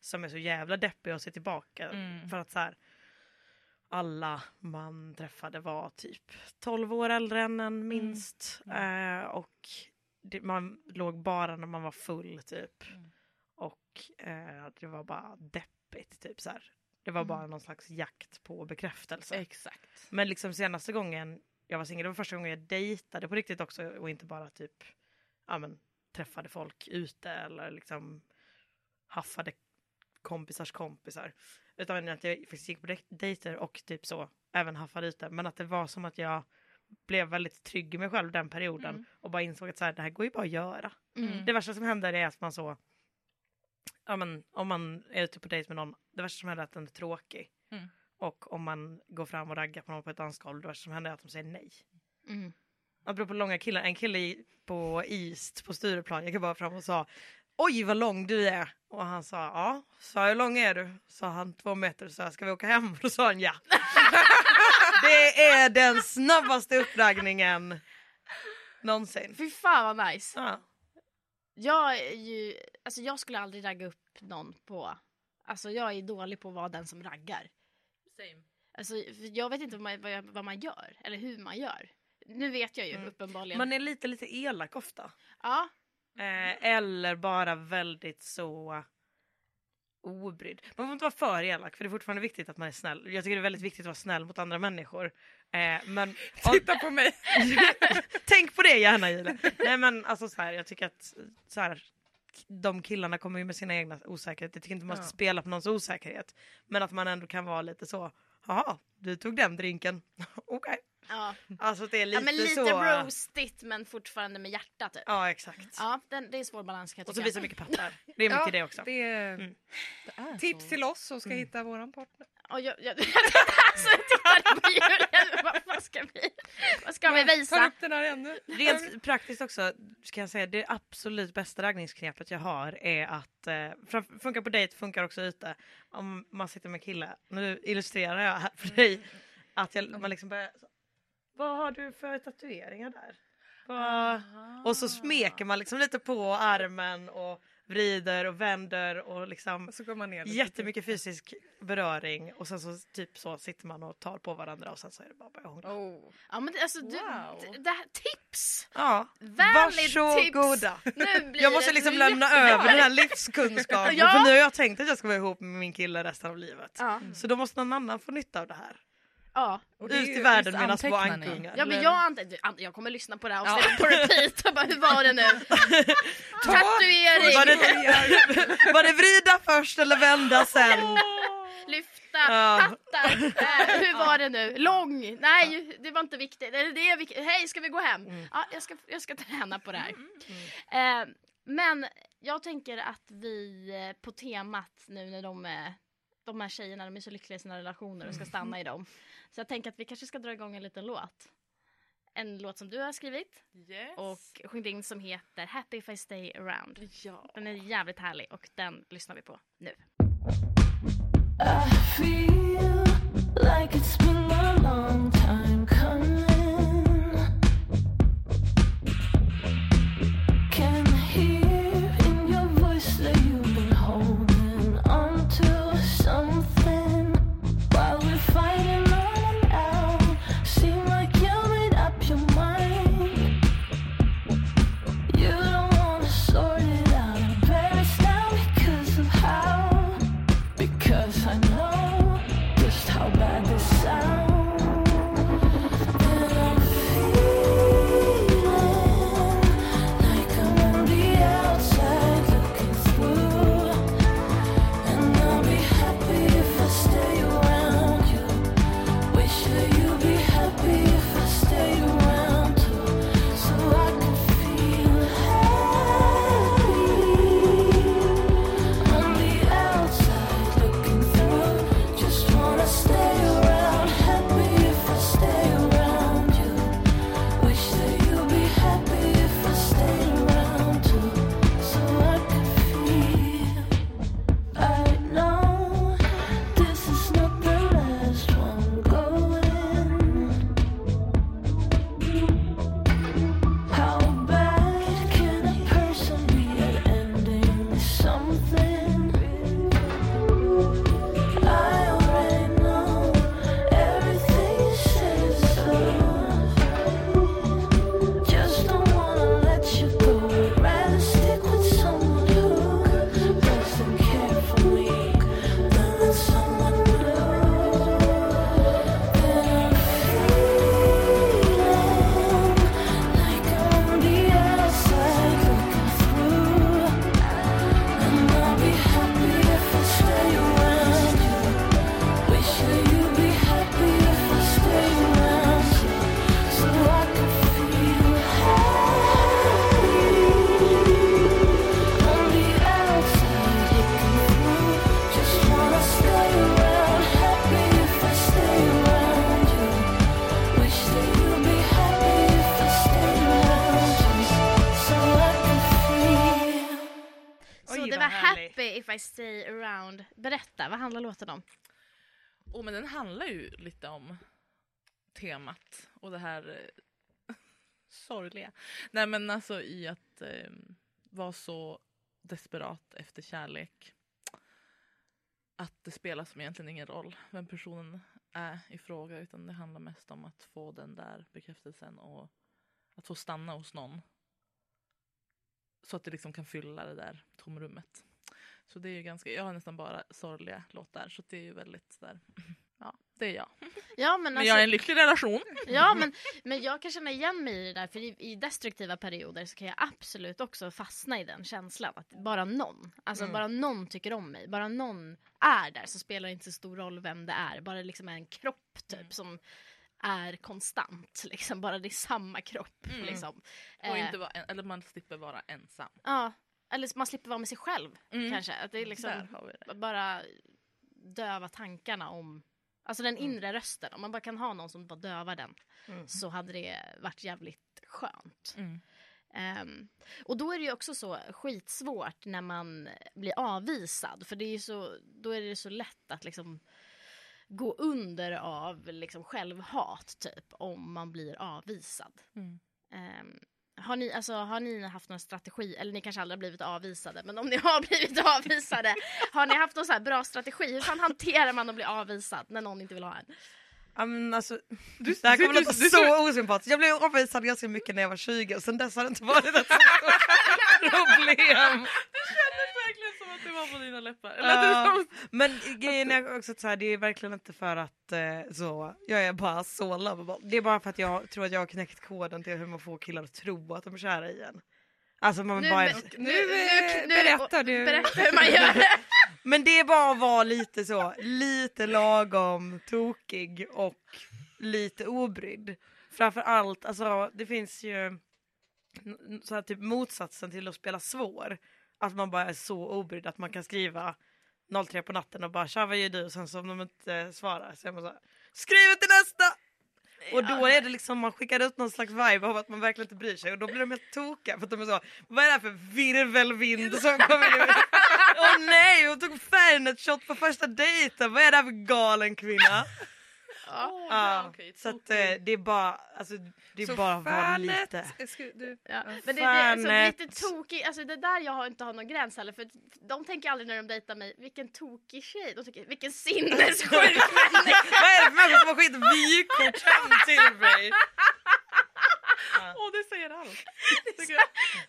som är så jävla deppiga att se tillbaka Mm. för att så här alla man träffade var typ 12 år äldre än en minst Mm. Eh, och det, man låg bara när man var full typ Mm. och eh, det var bara deppigt typ så här. Det var Mm. bara någon slags jakt på bekräftelse. Exakt. Men liksom senaste gången jag var singel, det var första gången jag dejtade på riktigt också och inte bara typ ja, men, träffade folk ute eller liksom haffade kompisars kompisar. Utan att jag faktiskt gick på dej- dejter och typ så även haffade ute. Men att det var som att jag blev väldigt trygg i mig själv den perioden Mm. och bara insåg att så här, det här går ju bara att göra. Mm. Det värsta som händer är att man så ja, men, om man är ute på dejt med någon, det värsta som händer är att den är tråkig. Mm. Och om man går fram och raggar på någon på ett dansgolv, det värsta som händer är att de säger nej. Mm. Apropå långa killar, en kille i- på East på Stureplan gick bara fram och sa Oj vad lång du är! Och han sa ja, sa hur lång är du? Sa han två meter, så ska vi åka hem? Och då sa han ja. det är den snabbaste uppraggningen någonsin. Fy fan vad nice. Ja. Jag är ju, alltså jag skulle aldrig ragga upp någon på, alltså jag är dålig på att vara den som raggar. Same. Alltså jag vet inte vad man, vad, jag, vad man gör eller hur man gör. Nu vet jag ju Mm. uppenbarligen. Man är lite, lite elak ofta. Ja, Eh, eller bara väldigt så obrydd. Man får inte vara för elak för det är fortfarande viktigt att man är snäll. Jag tycker det är väldigt viktigt att vara snäll mot andra människor. Eh, men Titta på mig! tänk på det gärna Gile. Nej men alltså så här, jag tycker att så här, de killarna kommer ju med sina egna osäkerheter. Jag tycker inte man ska Ja. spela på någons osäkerhet. Men att man ändå kan vara lite så, jaha, du tog den drinken. Okej. Ja. Alltså det är lite, ja men lite så. roastigt men fortfarande med hjärta typ. Ja exakt. Ja, den, det är svår balans kan jag Och så tycka. visa mycket pattar. Det är mycket det också. Det är Mm. Det är tips så. till oss som ska Mm. hitta våran partner. Och jag, jag, alltså, jag tittade på Julia, vad, vad ska vi, vad ska vi visa? upp den här ännu. Rent praktiskt också ska jag säga det absolut bästa raggningsknepet jag har är att eh, funkar på dejt, funkar också ute. Om man sitter med kille, nu illustrerar jag här för dig att jag, man liksom börjar så, Vad har du för tatueringar där? Vad... Och så smeker man liksom lite på armen och vrider och vänder och liksom Och så går man ner jättemycket fysisk beröring och sen så typ så sitter man och tar på varandra och sen så är det bara börja hångla. Oh. Ja men det- alltså du, Wow. d- det här, tips! Ja, Vänligt varsågoda. tips! Nu blir Jag måste det liksom lämna jättebra. över den här livskunskapen Ja. för nu har jag tänkt att jag ska vara ihop med min kille resten av livet. Ja, Så då måste någon annan få nytta av det här. Ja. Och det är Ut i världen visst med mina små antecknar ni? ankungar. ja men jag, antar, du, an- jag kommer lyssna på det här avsnittet på repeat och bara hur var det nu? Tatuering, Var det, var det vrida först eller vända sen? lyfta, Ja. pattar. Äh, hur var det nu? Lång? Nej det var inte viktigt. Eller det är viktigt. Hej ska vi gå hem? Mm. Ja, jag, ska, jag ska träna på det här. Eh, men jag tänker att vi eh, på temat nu när de är de här tjejerna de är så lyckliga i sina relationer och ska stanna i dem. Så jag tänker att vi kanske ska dra igång en liten låt. En låt som du har skrivit Yes. och sjungit in som heter Happy if I stay around. ja. Den är jävligt härlig och den lyssnar vi på nu. I feel like it's been a long Stay Around. Berätta, vad handlar låten om? Oh, men den handlar ju lite om temat och det här eh, sorgliga. Nej men alltså i att eh, vara så desperat efter kärlek att det spelar som egentligen ingen roll vem personen är i fråga utan det handlar mest om att få den där bekräftelsen och att få stanna hos någon. Så att det liksom kan fylla det där tomrummet. Så det är ju ganska, jag har nästan bara sorgliga låtar så det är ju väldigt där. Ja, det är jag. Ja, men, Men alltså, jag har en lycklig relation. ja, men, men jag kan känna igen mig i det där, för i, i destruktiva perioder så kan jag absolut också fastna i den känslan. Att bara någon, alltså bara någon tycker om mig, bara någon är där så spelar det inte så stor roll vem det är. Bara det liksom är en kropp typ som är konstant, liksom. bara det är samma kropp. Liksom. Och Eh, inte vara, eller man slipper vara ensam. Ja, eller man slipper vara med sig själv kanske. Att det är liksom det. bara döva tankarna om Alltså den Mm. inre rösten, om man bara kan ha någon som bara dövar den så hade det varit jävligt skönt. Mm. Ehm, och då är det ju också så skitsvårt när man blir avvisad för det är så, då är det så lätt att liksom gå under av liksom självhat typ om man blir avvisad. Mm. Har ni, alltså, har ni haft någon strategi, eller ni kanske aldrig har blivit avvisade, men om ni har blivit avvisade, har ni haft någon så här bra strategi? Hur fan hanterar man att bli avvisad när någon inte vill ha en? Ja, men alltså, Du- det här du- kommer du- låta du- så osympatiskt. Jag blev avvisad ganska mycket när jag var 20 och sen dess har det inte varit ett stort problem. Det var på dina läppar. Var- men grejen är också så här, det är verkligen inte för att eh, så, jag är bara så lovable. Det är bara för att jag tror att jag har knäckt koden till hur man får killar att tro att de är kära i en. Alltså man Nu, bara, men- Nu, eh, berättar du. Berätta hur man gör det. men det är bara att vara lite så, lite lagom tokig och lite obrydd. Framför allt, alltså det finns ju så här, typ motsatsen till att spela svår. Att man bara är så obrydd att man kan skriva 03 på natten och bara tja vad gör du? Och sen så om de inte svarar så är man så här, skriv till nästa! Och då är det liksom, man skickar ut någon slags vibe av att man verkligen inte bryr sig och då blir de helt tokiga för att de är så, vad är det här för virvelvind som kommer nu? Åh nej, hon tog Fernet shot på första dejten, vad är det här för galen kvinna? Ja, ja, okej, så att eh, det är bara, alltså det är Så bara vara lite. ska du, Ja. Men det, det, är så Fanet. lite tokig, alltså det där jag har inte har någon gräns heller för de tänker aldrig när de dejtar mig, vilken tokig tjej, de tycker vilken sinnessjuk människa. Vad är det för människor som har skickat vykort hem till mig? Åh, det säger allt.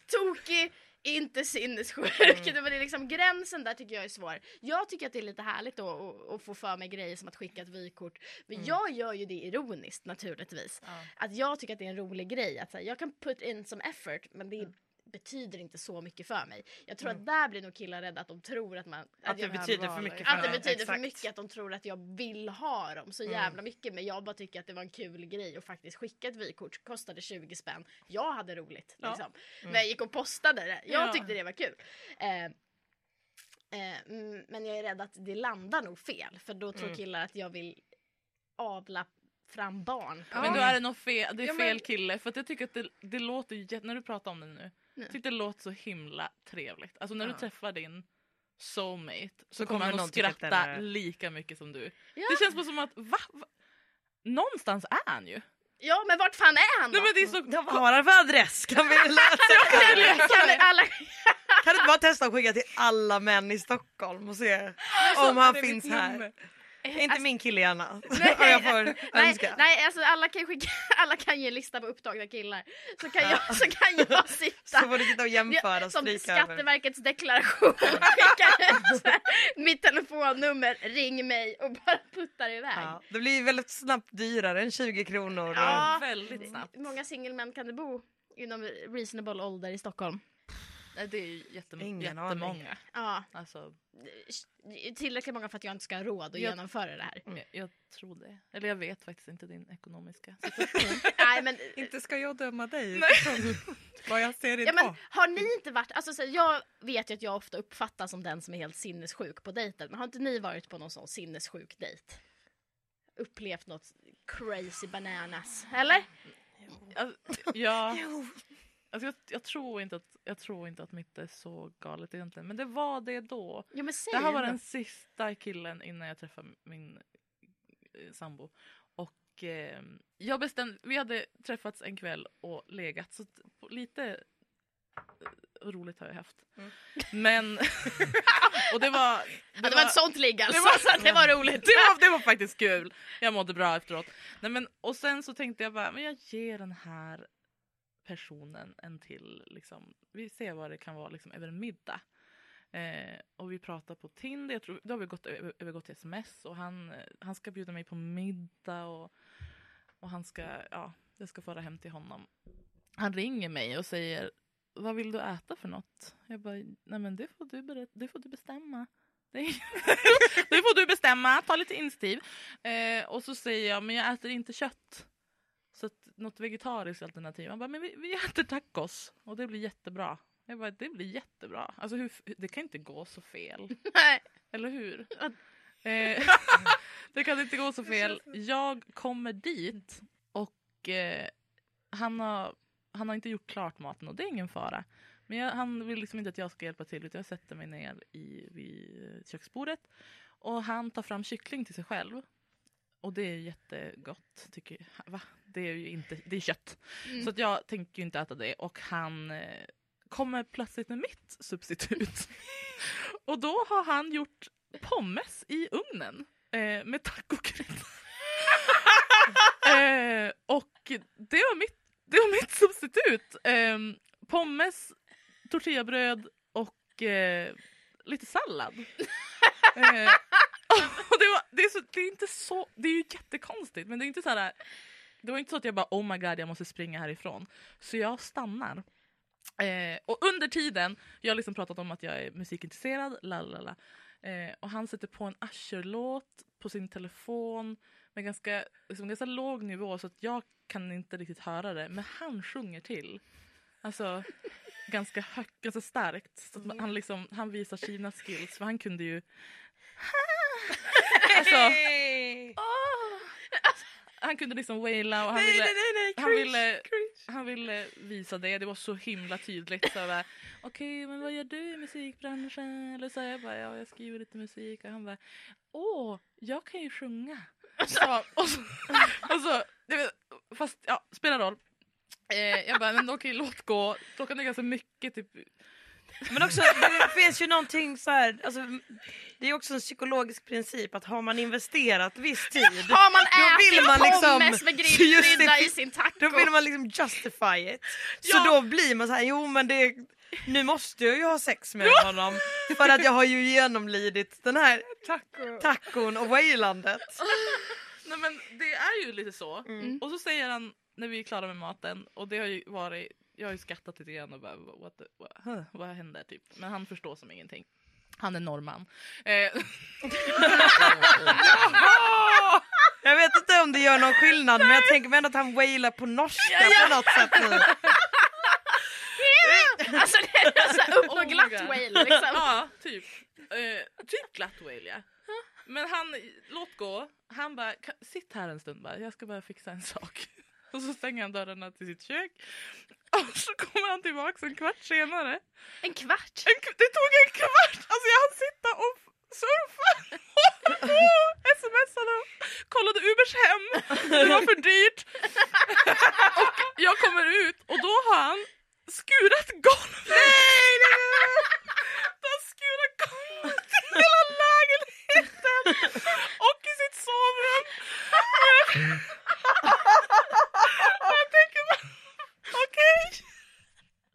tokig, inte sinnessjuk. Mm. Men det är liksom, gränsen där tycker jag är svår. Jag tycker att det är lite härligt då att, få för mig grejer som att skicka ett vykort. Men Mm. jag gör ju det ironiskt naturligtvis. Att jag tycker att det är en rolig grej. Att här, jag kan put in some effort men Mm. Det betyder inte så mycket för mig. Jag tror att där blir nog killar rädda att de tror att man... Att det jag, betyder för mycket att det för betyder för exakt. mycket, att de tror att jag vill ha dem så jävla mycket. Men jag bara tycker att det var en kul grej att faktiskt skicka ett vykort. Kostade 20 spänn. Jag hade roligt. Liksom. När jag gick och postade det. Jag Ja. tyckte det var kul. Eh, eh, mm, men jag är rädd att det landar nog fel. För då tror killar att jag vill avla fram barn. Men då är det nog fel, det är Ja, men- fel kille för att jag tycker att det, det låter ju när du pratar om det nu, Nej. tycker det låter så himla trevligt. Alltså när du träffar din soulmate så, Så kommer han att att skratta är- lika mycket som du. Ja. Det känns bara som att va? va? Någonstans är han ju. Ja men vart fan är han då? Nej, men det är så... Ja, vad har han för adress? Kan vi läsa? kan alla... Kan du inte bara testa att skicka till alla män i Stockholm och se om han finns här? Nummer. Inte min kille gärna. Nej, jag får nej, önska. nej alltså alla kan, skicka, alla kan ge en lista på upptagna killar. Så kan jag, så kan jag sitta Så får du sitta och jämföra och som stryka över. Skatteverkets deklaration skickar ut så här, mitt telefonnummer, ring mig och bara puttar iväg. Ja, det blir väldigt snabbt dyrare än 20 kronor. Ja. Väldigt snabbt. Hur många singelmän kan det bo inom reasonable ålder i Stockholm? Det är ju jättem- Ingen jättemånga. Ja, Alltså, tillräckligt många för att jag inte ska ha råd att Jag- genomföra det här. jag, jag tror det. Eller jag vet faktiskt inte din ekonomiska situation. Nej, men, Inte ska jag döma dig vad jag ser ja, idag. men, har ni inte varit, alltså, så, jag vet ju att jag ofta uppfattas som den som är helt sinnessjuk på dejten, men har inte ni varit på någon sån sinnessjuk dejt? Upplevt något crazy bananas, eller? Alltså, ja, Alltså jag, jag, tror inte att, jag tror inte att mitt är så galet egentligen. Men det var det då. Säg Det här var den sista killen innan jag träffade min eh, sambo. Och eh, jag bestämde, vi hade träffats en kväll och legat så lite eh, roligt har jag haft. Mm. Men, och det var... Ja, det var ett sånt ligg alltså, det var- så det var roligt. det var, det var faktiskt kul. Jag mådde bra efteråt. Nej, men, och sen så tänkte jag bara, men jag ger den här personen en till. Liksom. Vi ser vad det kan vara liksom, över en middag. Eh, och vi pratar på Tinder. Jag tror, då har vi gått, över, övergått till sms. Och han, han ska bjuda mig på middag. Och, och han ska, ja, jag ska fara hem till honom. Han ringer mig och säger vad vill du äta för något? Jag bara, nej men det får du, berätta, det får du bestämma. Det, får du bestämma, ta lite initiativ. Eh, och så säger jag, men jag äter inte kött. Något vegetariskt alternativ. Han bara, men vi, vi äter tacos och det blir jättebra. Jag bara, det blir jättebra. Alltså hur, det kan inte gå så fel. Nej. Eller hur? Eh, det kan inte gå så fel. Jag kommer dit och eh, han, har, han har inte gjort klart maten och det är ingen fara. Men jag, han vill liksom inte att jag ska hjälpa till utan jag sätter mig ner i, vid köksbordet och han tar fram kyckling till sig själv. Och det är jättegott tycker jag. Va? Det är ju inte, det är kött. Mm. Så att jag tänker ju inte äta det och han eh, kommer plötsligt med mitt substitut. och då har han gjort pommes i ugnen eh, med tacokrydda. eh, och det var mitt, det var mitt substitut. Eh, pommes, tortillabröd och eh, lite sallad. eh, och det, var, det, är så, det är inte så, det är ju jättekonstigt men det är inte så här det var inte så att jag bara oh my god jag måste springa härifrån. Så jag stannar. Eh, och under tiden, jag har liksom pratat om att jag är musikintresserad, lalala. Eh, och han sätter på en Usher-låt på sin telefon med ganska, liksom, ganska låg nivå så att jag kan inte riktigt höra det. Men han sjunger till. Alltså ganska högt, ganska starkt. Så att han, liksom, han visar sina skills för han kunde ju... Alltså, åh! Han kunde liksom waila och han ville... han ville, han ville visa det, det var så himla tydligt. Så Okej, men vad gör du i musikbranschen? Eller så jag bara, ja jag skriver lite musik. Och han bara, åh, jag kan ju sjunga. Så, och så, och så, fast ja, spelar roll. Eh, jag bara, men okej låt gå. Klockan är ganska mycket typ. Men också, det finns ju någonting så här, alltså, det är också en psykologisk princip att har man investerat viss tid Har man Då vill man liksom- pommes med grillkrydda i sin taco? Då vill man liksom justify it. Så Ja. då blir man så här, jo men det, nu måste jag ju ha sex med honom för att jag har ju genomlidit den här tacon och wailandet. Nej men det är ju lite så. Mm. Och så säger han när vi är klara med maten och det har ju varit, jag har ju skrattat lite grann och bara what, the, what, huh, vad händer typ. Men han förstår som ingenting. Han är norrman. Eh, Jag vet inte om det gör någon skillnad men jag tänker mig ändå att han wailar på norska på något sätt nu. Alltså det är så här upp Oh och my glatt whale liksom. ja, typ. Eh, typ glatt whale ja. Men han, låt gå. Han bara, "Ka- sitt här en stund bara. Jag ska bara fixa en sak. Och så stänger han dörrarna till sitt kök. Och så kommer han tillbaka en kvart senare. En kvart. En, det tog en kvart! Alltså jag hann sitta och surfa och smsade och kollade Ubers hem. Det var för dyrt. Och jag kommer ut och då har han skurat golvet. Nej! Han har skurat golvet i hela lägenheten och i sitt sovrum. Och jag, tänker bara, okej.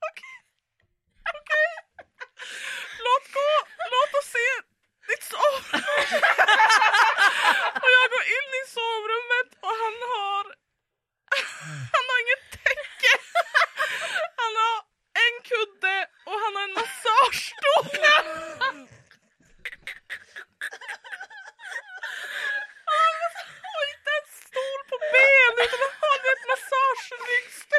Okej. Okej. Låt gå, låt oss se ditt sovrum. och jag går in i sovrummet och han har han har inget täcke. Han har en kudde och han har en massagestol. Thanks.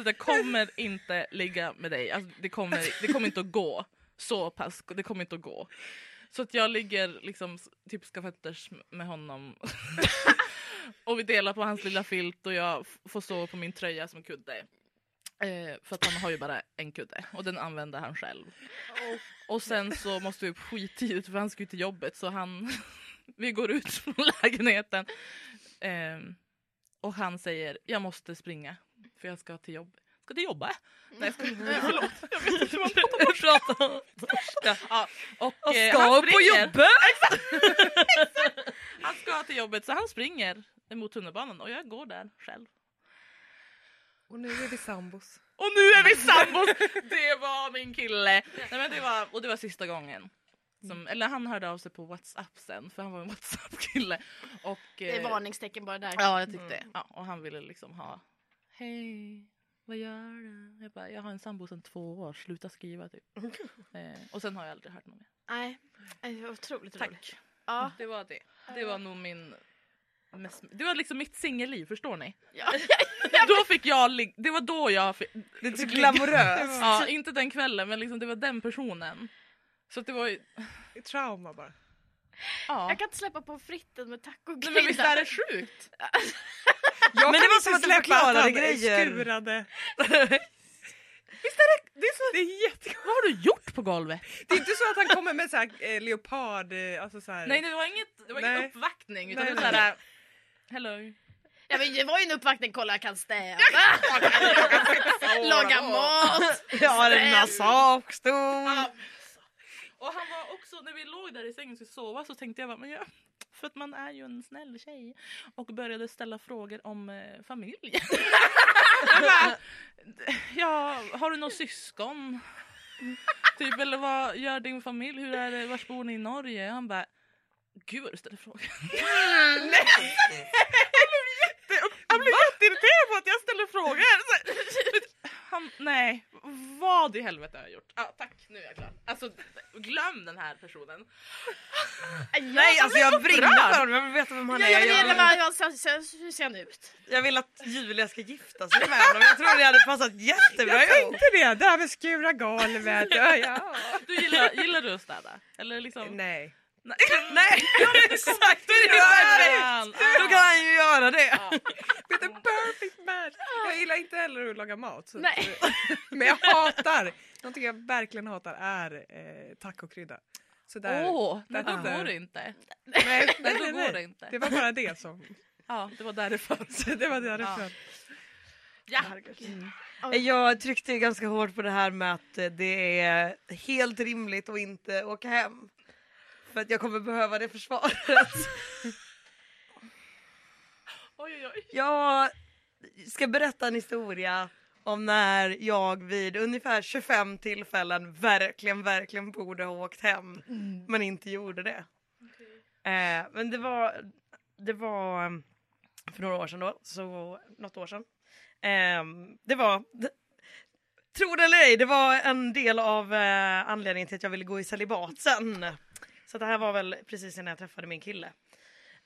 Att jag kommer inte ligga med dig. Alltså, det, kommer, det kommer inte att gå. Så pass, det kommer inte att gå. Så att jag ligger liksom typ skafötters med honom. och vi delar på hans lilla filt och jag får sova på min tröja som kudde. Eh, för att han har ju bara en kudde och den använder han själv. Och sen så måste vi upp skittidigt för han ska ju till jobbet så han vi går ut från lägenheten. Ehm, och han säger jag måste springa för jag ska till jobb. Ska du jobba? Nej jag ska, förlåt. Jag vet inte vad man pratar om. Ja, och Jag eh, ska han på jobbet! Han ska till jobbet så han springer mot tunnelbanan och jag går där själv. Och nu är vi sambos. Och nu är vi sambos! Det var min kille! Nej, men det var, och det var sista gången. Som, eller han hörde av sig på Whatsapp sen för han var en Whatsapp-kille. Och, Det är eh, varningstecken bara där. Ja, jag tyckte ja, Och han ville liksom ha Hej, vad gör du? Jag bara, jag har en sambo sedan två år, sluta skriva typ. eh, och sen har jag aldrig hört något mer. Nej, det var otroligt roligt. Tack. Ja. Det var det. Det var nog min mest, Det var liksom mitt singelliv, förstår ni? Ja. Då fick jag Det var då jag fick, Det är så fick glamoröst. Ja, inte den kvällen men liksom det var den personen. Så att det var ju... Trauma bara. Ja. Jag kan inte släppa på fritten med Nej, men visst är det sjukt? Jag Men det var inte som att du släppa förklarade grejer. Skurade. Visst är det, det är så... Det är jättegott. Vad har du gjort på golvet? Det är inte så att han kommer med så här, eh, leopard, eh, alltså så här. Nej det var inget, det var Nej. ingen uppvaktning utan Nej, det var såhär Hello. Ja, men det var ju en uppvaktning, kolla jag kan städa, laga mat. Jag har en massagestol. Och han var också, när vi låg där i sängen och skulle sova så tänkte jag bara, men ja, för att man är ju en snäll tjej och började ställa frågor om eh, bara, ja, har du några syskon? Typ, eller vad gör din familj? Hur är det? Vars bor ni i Norge? Han bara, gud vad du ställer frågor. Han blev jätteirriterad på att jag ställer frågor. Han, nej, vad i helvete har jag gjort? Ja, tack, nu är jag klar. Alltså, glöm den här personen. Nej alltså jag brinner för honom, jag vill veta vem han är. jag vill Jag veta vill, hur ser han ut? jag vill att Julia ska gifta sig med honom. Jag tror det hade passat jättebra Jag tänkte det, det här med skura golvet. Ja, ja. Du gillar, gillar du att städa? Eller liksom... Nej. Nej. Nej exakt, det är perfekt! Fan. Då kan han ju göra det. The perfect match. Jag gillar inte heller att laga mat. Så Nej. Men jag hatar, någonting jag verkligen hatar är eh, tacokrydda. Så där, Åh, nej, då går det inte. nej, nej, Nej, går det inte. Det var bara det som... Ja, det var därifrån. Så det var därifrån. Ja. Jag tryckte ganska hårt på det här med att eh, det är helt rimligt att inte åka hem. För att jag kommer behöva det försvaret. Oj, oj, oj. Jag ska berätta en historia om när jag vid ungefär 25 tillfällen verkligen, verkligen borde ha åkt hem men inte gjorde det. Eh, men det var, det var eh, för några år sedan då, så något år sedan. Eh, det var, tro det eller ej, det var en del av eh, anledningen till att jag ville gå i celibat sen. Så det här var väl precis innan jag träffade min kille.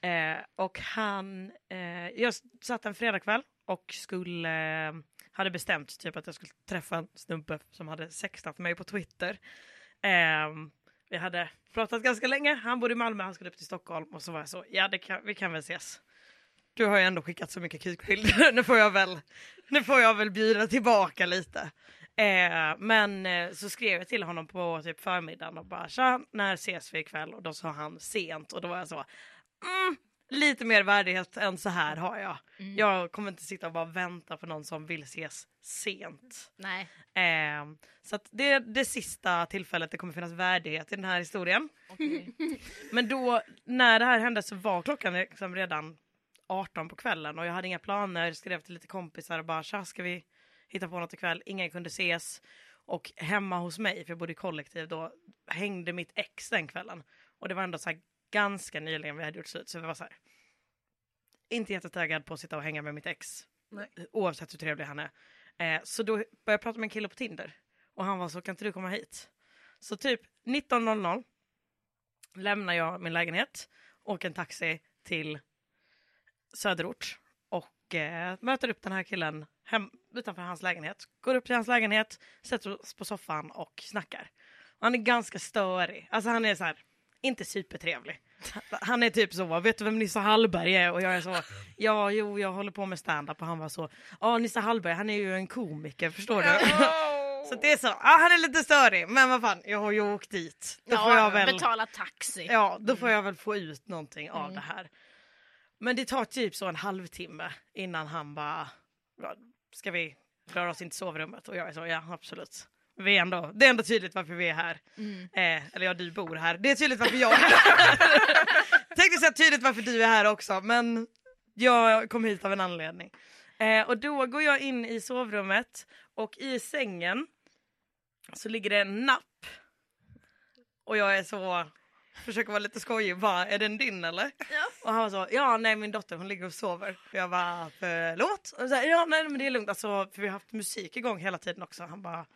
Eh, och han, eh, jag satt en fredagkväll och skulle, eh, hade bestämt typ att jag skulle träffa en snubbe som hade sextat mig på Twitter. Eh, vi hade pratat ganska länge, han bodde i Malmö, han skulle upp till Stockholm och så var jag så, ja det kan, vi kan väl ses. Du har ju ändå skickat så mycket kukbilder, nu får jag väl, nu får jag väl bjuda tillbaka lite. Eh, men eh, så skrev jag till honom på typ förmiddagen och bara tja, när ses vi ikväll? Och då sa han sent och då var jag så, mm, lite mer värdighet än så här har jag. Jag kommer inte sitta och bara vänta på någon som vill ses sent. Nej. Eh, så det är det sista tillfället det kommer finnas värdighet i den här historien. Men då när det här hände så var klockan liksom redan 18 på kvällen och jag hade inga planer, skrev till lite kompisar och bara tja ska vi hitta på något ikväll, ingen kunde ses. Och hemma hos mig, för jag bodde i kollektiv då, hängde mitt ex den kvällen. Och det var ändå så här ganska nyligen vi hade gjort slut så vi var så här. Inte jättetaggad på att sitta och hänga med mitt ex. Nej. Oavsett hur trevlig han är. Eh, så då började jag prata med en kille på Tinder. Och han var så, kan inte du komma hit? Så typ 19.00 lämnar jag min lägenhet, åker en taxi till söderort och eh, möter upp den här killen hem, utanför hans lägenhet. Går upp till hans lägenhet, sätter oss på soffan och snackar. Och han är ganska störig. Alltså han är så här, inte supertrevlig. Han är typ så, vet du vem Nisse Hallberg är? Och jag är så, ja jo jag håller på med stand-up och han var så, ja Nisse Hallberg han är ju en komiker förstår du? Så det är så, ja han är lite störig men vad fan jag har ju åkt dit. Då får jag väl... Betala taxi. Ja, då får jag väl få ut någonting av det här. Men det tar typ så en halvtimme innan han bara, "Ja, ska vi röra oss in till sovrummet? Och jag är så, ja absolut. Vi är ändå, det är ändå tydligt varför vi är här. Eh, eller ja, du bor här. Det är tydligt varför jag är här. Tänkte säga tydligt varför du är här också, men jag kom hit av en anledning. Eh, och då går jag in i sovrummet och i sängen så ligger det en napp. Och jag är så, försöker vara lite skojig, bara är den din eller? Och han var så, ja nej min dotter hon ligger och sover. Och jag bara, förlåt? Och så här, ja nej men det är lugnt, alltså, för vi har haft musik igång hela tiden också. Han bara,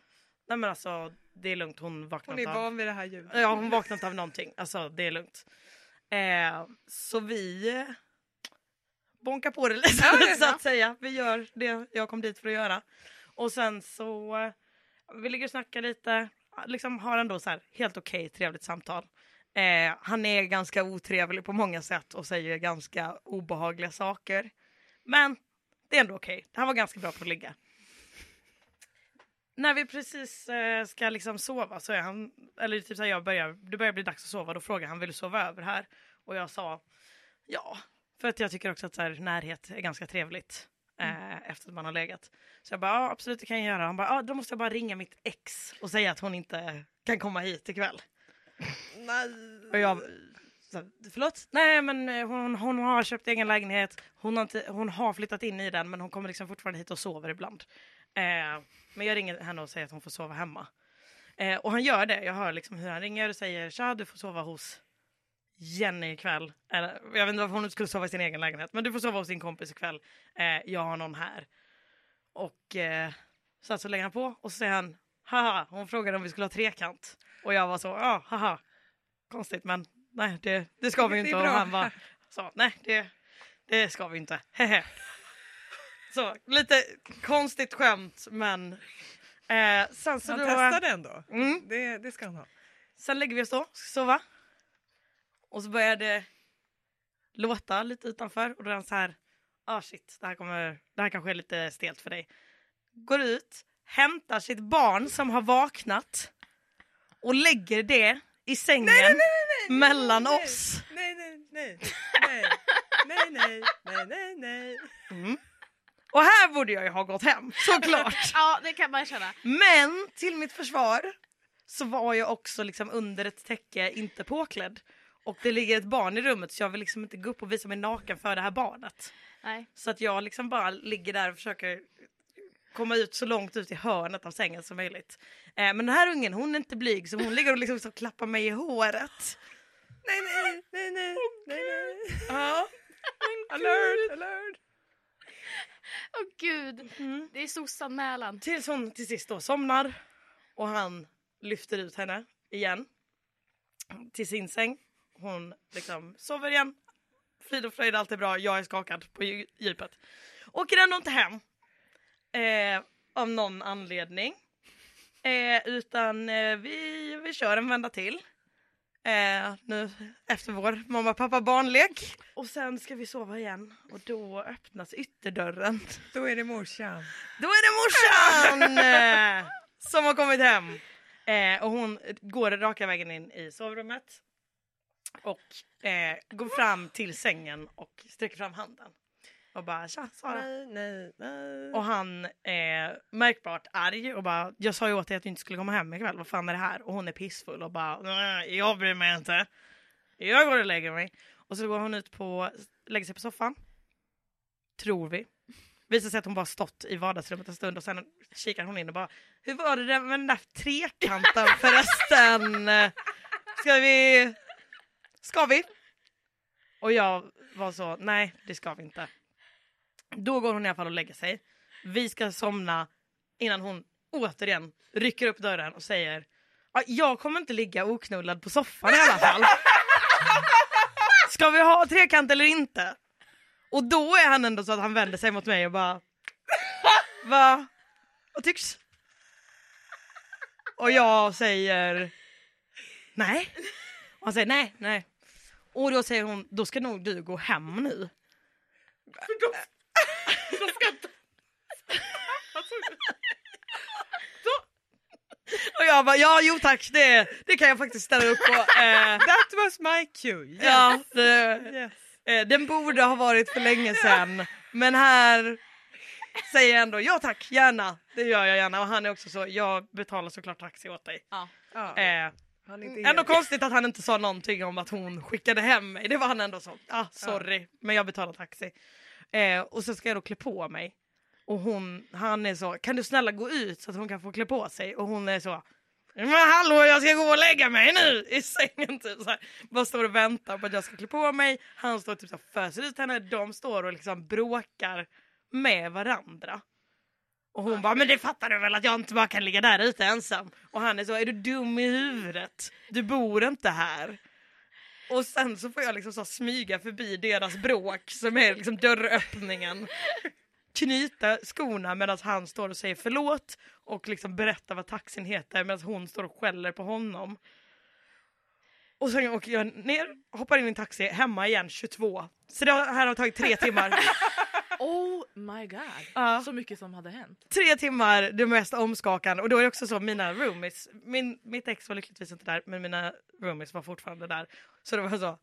nej men alltså det är lugnt, hon vaknar Hon är van vid det här ljudet. Ja hon vaknar inte av någonting, alltså det är lugnt. Eh, så vi bonkar på det lite så att säga. Vi gör det jag kom dit för att göra. Och sen så, vi ligger och snackar lite, liksom har ändå så här helt okej trevligt samtal. Eh, han är ganska otrevlig på många sätt och säger ganska obehagliga saker. Men det är ändå okej, han var ganska bra på att ligga. När vi precis eh, ska liksom sova så är han, eller typ så här, jag börjar, det börjar bli dags att sova, då frågar han vill du sova över här? Och jag sa ja, för att jag tycker också att så här, närhet är ganska trevligt eh, efter att man har legat. Så jag bara ja, absolut det kan jag göra. Han bara ja, då måste jag bara ringa mitt ex och säga att hon inte kan komma hit ikväll. Nej. Och jag så, förlåt? Nej men eh, hon, hon har köpt egen lägenhet, hon har, inte, hon har flyttat in i den men hon kommer liksom fortfarande hit och sover ibland. Eh, men jag ringer henne och säger att hon får sova hemma. Eh, och han gör det, jag hör liksom hur han ringer och säger tja du får sova hos Jenny ikväll. Eller, jag vet inte varför hon inte skulle sova i sin egen lägenhet men du får sova hos din kompis ikväll. Eh, jag har någon här. Och eh, så, så lägger han på och så säger han haha hon frågade om vi skulle ha trekant. Och jag var så ja haha konstigt men nej det, det ska vi Det inte. Och han bara så nej det, det ska vi inte. Hehe. Så lite konstigt skämt men eh, sen så Han då, testade ändå. Mm. Det, det ska han ha. Sen lägger vi oss då, ska sova. Och så börjar det låta lite utanför och då är han så här, ah shit, det här, kommer, det här kanske är lite stelt för dig. Går ut, hämtar sitt barn som har vaknat och lägger det i sängen mellan oss. Nej, nej, nej. Nej, nej, nej, nej, nej, nej. Mm. Och här borde jag ju ha gått hem, såklart. Ja, det kan man känna. Men till mitt försvar så var jag också liksom under ett täcke inte påklädd. Och det ligger ett barn i rummet så jag vill liksom inte gå upp och visa mig naken för det här barnet. Nej. Så att jag liksom bara ligger där och försöker komma ut så långt ut i hörnet av sängen som möjligt. Eh, men den här ungen hon är inte blyg så hon ligger och liksom så klappar mig i håret. Nej, nej, nej, nej, nej, nej. Ja. Alert, alert. Åh gud, Mm. det är sossanmälan. Tills hon till sist då somnar och han lyfter ut henne igen till sin säng. Hon liksom sover igen. Frid och fröjd, allt är bra. Jag är skakad på dju- djupet. Åker ändå inte hem. Eh, av någon anledning. Eh, utan eh, vi, vi kör en vända till. Eh, nu efter vår mamma pappa barnlek. Och sen ska vi sova igen och då öppnas ytterdörren. Då är det morsan. Då är det morsan eh, som har kommit hem. Eh, och hon går raka vägen in i sovrummet. Och går fram till sängen och sträcker fram handen. Och bara tja Sara. Nej, nej, nej. Och han är märkbart arg och bara jag sa ju åt dig att du inte skulle komma hem ikväll, vad fan är det här? Och hon är pissfull och bara "Nej, jag bryr mig inte. Jag går och lägger mig. Och så går hon ut på, lägger sig på soffan. Tror vi. Visar sig att hon bara stått i vardagsrummet en stund och sen kikar hon in och bara Hur var det med den där trekanten förresten? Ska vi? Ska vi? Och jag var så, nej det ska vi inte. Då går hon i alla fall och lägger sig. Vi ska somna innan hon återigen rycker upp dörren och säger "Ja, jag kommer inte ligga oknullad på soffan i alla fall. Ska vi ha trekant eller inte? Och då är han ändå så att han vänder sig mot mig och bara Va? Vad tycks? Och jag säger Nej. Och han säger nej, nej. Och då säger hon, då ska nog du gå hem nu. Och jag bara, ja jo tack, det, det kan jag faktiskt ställa upp på. Eh, That was my cue. Yes. ja, det, Yes. eh, den borde ha varit för länge sedan. Men här säger jag ändå, ja tack, gärna. Det gör jag gärna. Och han är också så, jag betalar såklart taxi åt dig. Ja. Ja, Eh, han är inte ändå helt- konstigt att han inte sa någonting om att hon skickade hem mig. Det var han ändå så, ah sorry, men jag betalar taxi. Eh, och så ska jag då klä på mig. Och hon, han är så, kan du snälla gå ut så att hon kan få klä på sig? Och hon är så, men hallå jag ska gå och lägga mig nu i sängen typ så här. Bara står och väntar på att jag ska klä på mig. Han står typ så här, föser ut henne, de står och liksom bråkar med varandra. Och hon bara, men det fattar du väl att jag inte bara kan ligga där ute ensam? Och han är så, är du dum i huvudet? Du bor inte här. Och sen så får jag liksom så smyga förbi deras bråk som är liksom dörröppningen. Knyta skorna medan han står och säger förlåt och liksom berättar vad taxin heter medan hon står och skäller på honom. Och sen åker jag ner, hoppar in i en taxi, hemma igen 22. Så det här har tagit tre timmar. Oh my god. Ja. Så mycket som hade hänt. tre timmar, det mest omskakande. Och då är det också så, mina roomies, min, mitt ex var lyckligtvis inte där, men mina roomies var fortfarande där. Så det var så,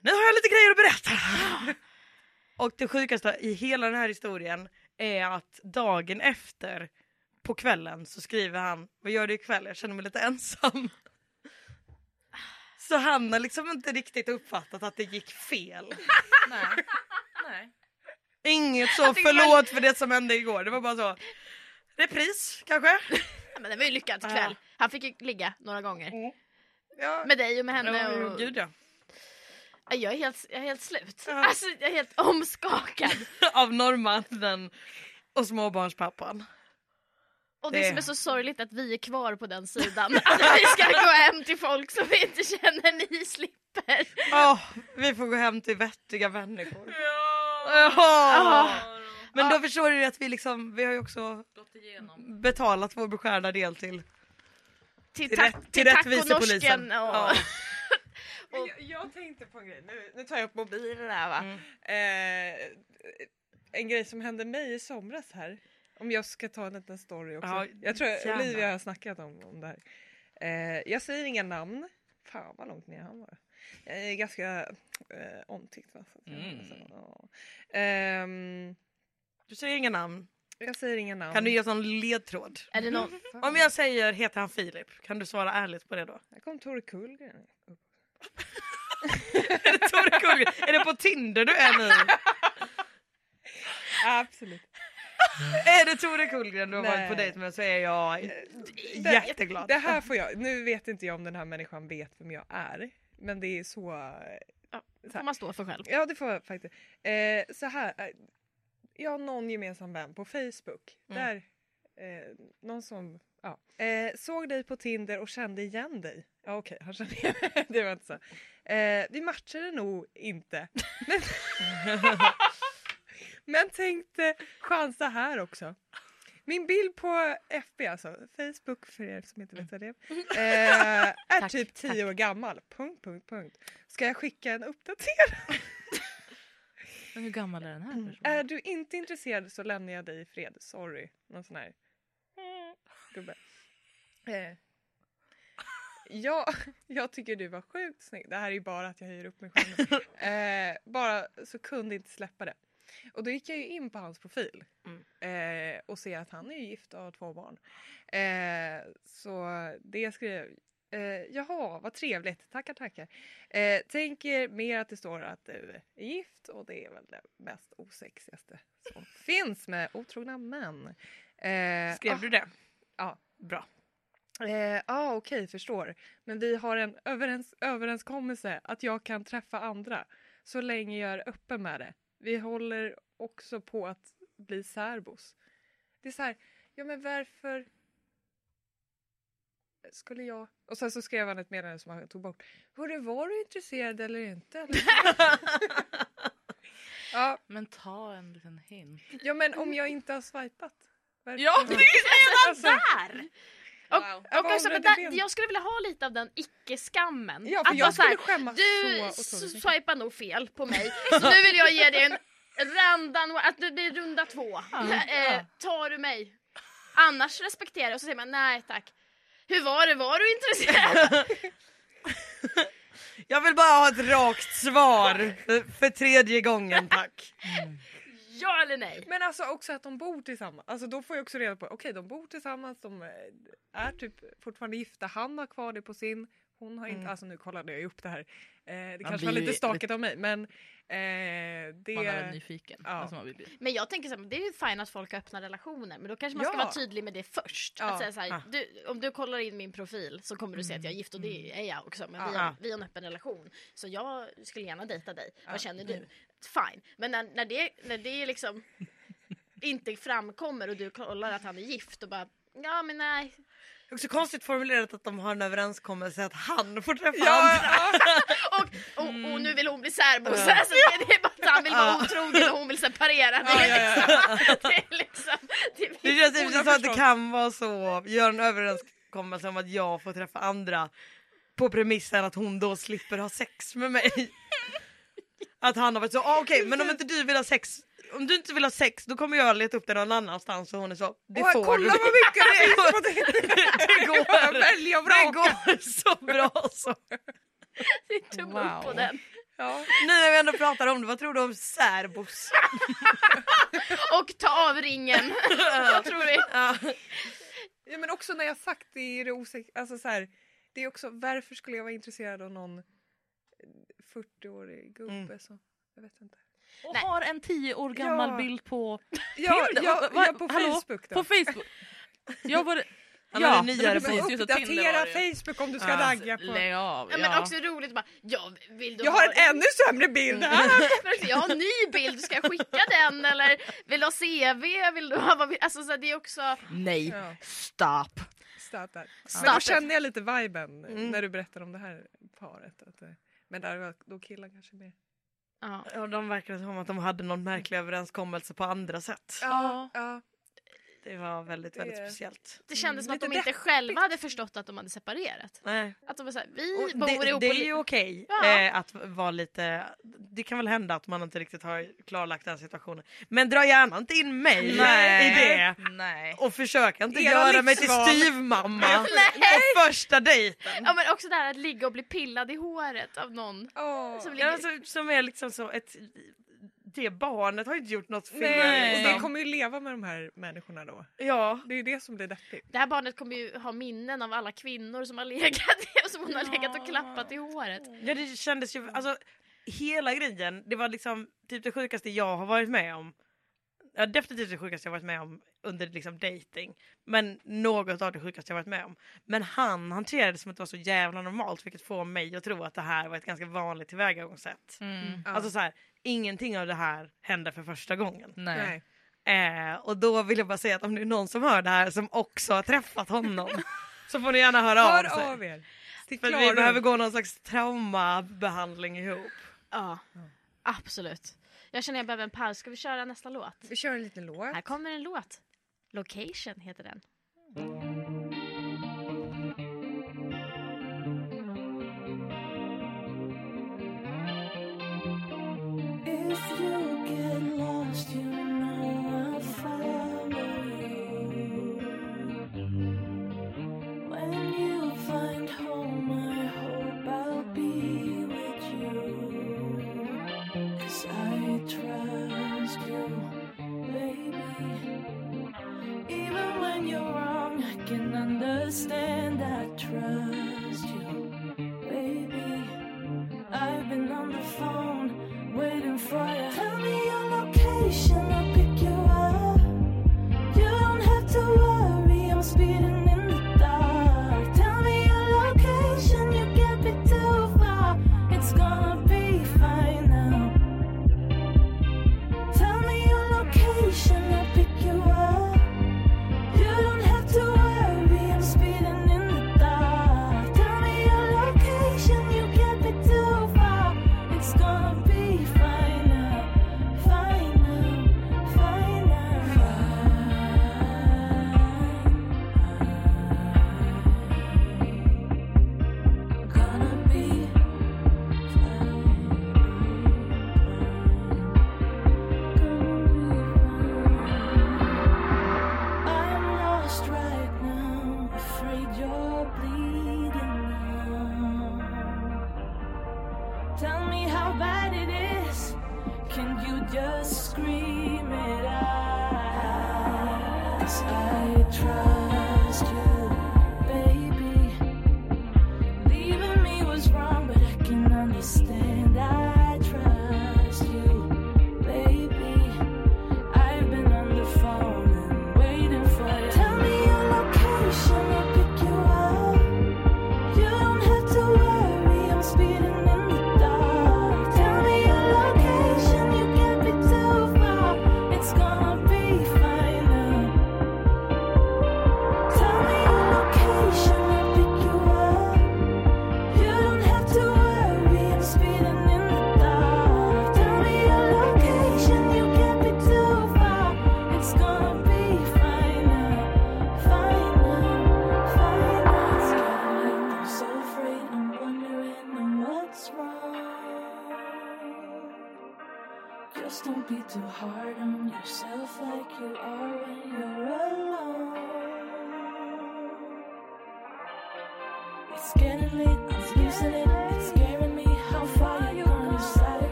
nu har jag lite grejer att berätta. och det sjukaste i hela den här historien är att dagen efter på kvällen så skriver han, vad gör du ikväll? Jag känner mig lite ensam. Så han har liksom inte riktigt uppfattat att det gick fel. Nej. Nej. Inget så förlåt för det som hände igår. Det var bara så. Repris kanske? Ja, Men det var ju lyckat kväll. Han fick ju ligga några gånger. Ja, Med dig och med henne. ja, och... gud ja. Ja, Jag är helt, jag är helt slut. Ja. Alltså jag är helt omskakad. Av norrmannen och småbarnspappan. Och det, Det- som är så sorgligt att vi är kvar på den sidan. Att vi ska gå hem till folk som vi inte känner ni slipper. Åh, vi får gå hem till vettiga människor. Ja. Men då förstår du att vi liksom, vi har ju också Gått igenom. betalat vår beskärda del till, Till, till, rätt, till till rättvisepolisen. norsken och... Ja. Men Jag, jag tänkte på en grej, nu, nu tar jag upp mobilen här va. Mm. Eh, en grej som hände mig i somras här. Om jag ska ta en liten story också. Ja, jag tror gärna. Olivia har snackat om, om det här. Eh, jag säger inga namn. Fan vad långt ner han var. Jag är ganska eh, omtyckt va. Mm. Så, ja. Ehm, Du säger inga namn. jag säger inga namn. Kan du ge oss någon ledtråd? Är det någon... Om jag säger heter han Filip, kan du svara ärligt på det då? Här kom Tore Kullgren. Är det Tore Kullgren? Är det på Tinder du är nu? Absolut. Är det Tore Kullgren du har varit på dejt med så är jag Det- jätteglad. Det här får jag, nu vet inte jag om den här människan vet vem jag är. Men det är så... Ja, så får man stå för själv. Ja det får jag faktiskt. Eh, så här, eh, jag har någon gemensam vän på Facebook. Mm. Där, eh, någon som ja. eh, såg dig på Tinder och kände igen dig. Ja okej, han kände igen mig. Det var inte så. Eh, vi matchade nog inte. Men, men tänkte chansa här också. Min bild på FB, alltså Facebook för er som inte vet vad det är, eh, är Tack, typ 10 tack. år gammal. Punkt, punkt, punkt. Ska jag skicka en uppdatering? Men hur gammal är den här personen? Är du inte intresserad så lämnar jag dig i fred. Sorry. Någon sån här gubbe. Eh. Ja, jag tycker du var sjukt snygg. Det här är ju bara att jag höjer upp mig själv. Eh, bara så kunde inte släppa det. Och då gick jag ju in på hans profil eh, och ser att han är ju gift och har två barn. Eh, så det skrev Eh, jaha, vad trevligt. Tackar, tackar. Eh, tänker mer att det står att du är gift och det är väl det mest osexigaste som finns med otrogna män. Eh, Skrev ah, du det? Ja. Bra. Ja, ah, okej, förstår. Men vi har en överens överenskommelse att jag kan träffa andra så länge jag är öppen med det. Vi håller också på att bli särbos. Det är så här, ja men varför... skulle jag... Och sen så skrev han ett meddelande som han tog bort. Hörru, var du intresserad eller inte? Eller? ja, Men ta en liten hint. ja, men om jag inte har swipat. Ja, det är Alltså, Där! Och, Wow. och också, men där, jag skulle vilja ha lite av den icke-skammen. Ja, Att jag skulle skämmas Du så swipar nog fel på mig, så nu vill jag ge dig en randan, att det blir runda två. Eh, tar du mig? Annars respekterar jag och så säger man nej tack. Hur var det, var du intresserad? Jag vill bara ha ett rakt svar för, för tredje gången tack. Ja eller nej? Men alltså också att de bor tillsammans. Alltså då får jag också reda på, okej de bor tillsammans, de eh, är typ fortfarande gifta, han har kvar det på sin, hon har inte, Mm. alltså nu kollade jag upp det här. Eh, det Man kanske var lite stakigt av mig men eh, det... Man är nyfiken. Ja. Alltså man vill bli. Men jag tänker så här, det är ju fine att folk har öppna relationer men då kanske man ska Ja. vara tydlig med det först. Ja. Att säga så här, Ja. du, om du kollar in min profil så kommer du se att jag är gift och det är jag också. Men vi, har, vi har en öppen relation. Så jag skulle gärna dejta dig. Ja. Vad känner du? Fine. Men när, när, det, när det liksom inte framkommer och du kollar att han är gift och bara ja men nej. Det är också konstigt formulerat att de har en överenskommelse att han får träffa Ja, andra. Och, och, och nu vill hon bli särbo. Så alltså, det, det är bara att han vill vara otrogen och hon vill separera. Det är Ja, ja, liksom, det är liksom det är Det känns typ som att det kan vara så, gör en överenskommelse om att jag får träffa andra på premissen att hon då slipper ha sex med mig. Att han har varit så, ah, okej men om inte du vill ha sex, om du inte vill ha sex då kommer jag leta upp det någon annanstans och hon är så, det Och får kolla du. vad mycket det finns på det! det går. Välja Det går så bra så. det är tumme upp på Wow. den. Ja. Nu när vi ändå pratar om det, vad tror du om särbos? Och ta av ringen. Vad tror du? Ja. ja men också när jag sagt det är det osäkert, alltså så här, det är också varför skulle jag vara intresserad av någon eh, 40-årig gubbe Mm. som, jag vet inte. Och Nej. har en tio år gammal Ja. bild på Ja, Tinder. ja, Va- va- ja på hallå? Facebook då. På Facebook. Jag var. Han Ja, det nyare precis Uppdatera. Facebook om du ska Ja. ragga på. Lägg av. Ja, men också roligt bara, ja, vill du Jag ha har en ännu sämre bild här! Jag har en ny bild, ska jag skicka den eller vill du ha CV? Vill du ha, alltså så det är också, Nej, Ja, stop. Men då kände jag lite viben Mm. när du berättade om det här paret. Att, men där var då killar kanske mer. Ja. Ja, de verkar som att de hade någon märklig överenskommelse på andra sätt. Ja, ja. Det var väldigt, väldigt speciellt. det kändes som att Lite de inte deppigt. själva hade förstått att de hade separerat. Nej. Att de var såhär, vi Och bor det, ihop det är ju okej Ja. eh, att vara lite, det kan väl hända att man inte riktigt har klarlagt den situationen. Men dra gärna inte in mig Nej. i det. Nej. Och försök inte Era göra mig till styvmamma på första dejten. Ja men också det här att ligga och bli pillad i håret av någon. Åh. Som Ja, ligger... alltså, som är liksom så ett, det barnet har inte gjort något fel. Nej, och det kommer ju leva med de här människorna då. Ja. Det är ju det som blir deppigt. Det här barnet kommer ju ha minnen av alla kvinnor som har legat och som hon har legat och klappat i håret. ja, det kändes ju, alltså hela grejen, det var liksom typ det sjukaste jag har varit med om. Ja, definitivt det sjukaste jag varit med om under liksom dating. Men något av det sjukaste jag varit med om. Men han hanterade det som att det var så jävla normalt vilket får mig att tro att det här var ett ganska vanligt tillvägagångssätt. Mm. Alltså så här, ingenting av det här hände för första gången. Nej. Eh, och då vill jag bara säga att om det är någon som hör det här som också har träffat honom så får ni gärna höra Hör av sig. av er. För vi behöver gå någon slags traumabehandling ihop. Ja, absolut. Jag känner jag behöver en paus. Ska vi köra nästa låt? Vi kör en liten låt. Här kommer en låt. Location heter den. If you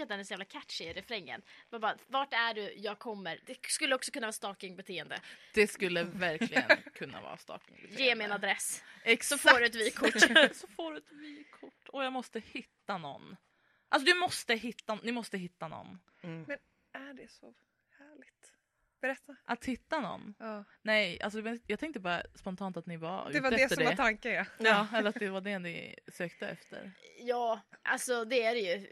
tycker att den är så jävla catchy i refrängen. Man bara, vart är du, jag kommer. Det skulle också kunna vara stalkingbeteende. Det skulle verkligen kunna vara stalking. Ge mig en adress. Exakt. Så får du ett vykort. så får du ett vykort. Och jag måste hitta någon. Alltså du måste hitta, ni måste hitta någon. Men är det så härligt? Berätta. Att hitta någon? Ja. Nej, alltså jag tänkte bara spontant att ni var Det var det som det. var tanken ja. Ja, eller att det var det ni sökte efter. Ja, alltså det är det ju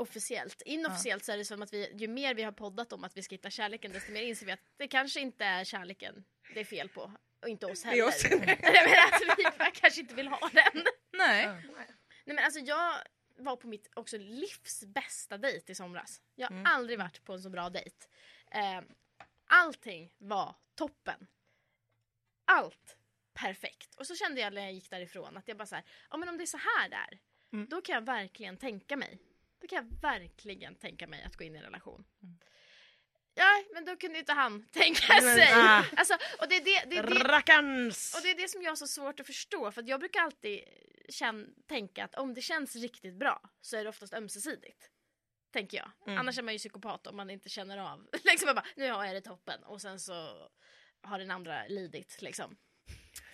officiellt. Inofficiellt så är det som att vi, ju mer vi har poddat om att vi ska hitta kärleken desto mer inser vi att det kanske inte är kärleken det är fel på. Och inte oss Det är heller. oss. Jag menar att vi bara kanske inte vill ha den. Nej. Nej men alltså jag var på mitt också livs bästa dejt i somras. Jag har Mm. aldrig varit på en så bra dejt. Eh, allting var toppen. Allt perfekt. Och så kände jag när jag gick därifrån att jag bara så här, ja men om det är så här där, Mm. då kan jag verkligen tänka mig. Då kan jag verkligen tänka mig att gå in i en relation. Mm. Ja, men då kunde inte han tänka sig. Alltså, och det är det, det, är det, Rackarns! och det är det som jag har så svårt att förstå. För att jag brukar alltid känn, tänka att om det känns riktigt bra så är det oftast ömsesidigt. Tänker jag. Mm. Annars är man ju psykopat om man inte känner av. liksom bara, nu har jag det toppen och sen så har den andra lidit liksom.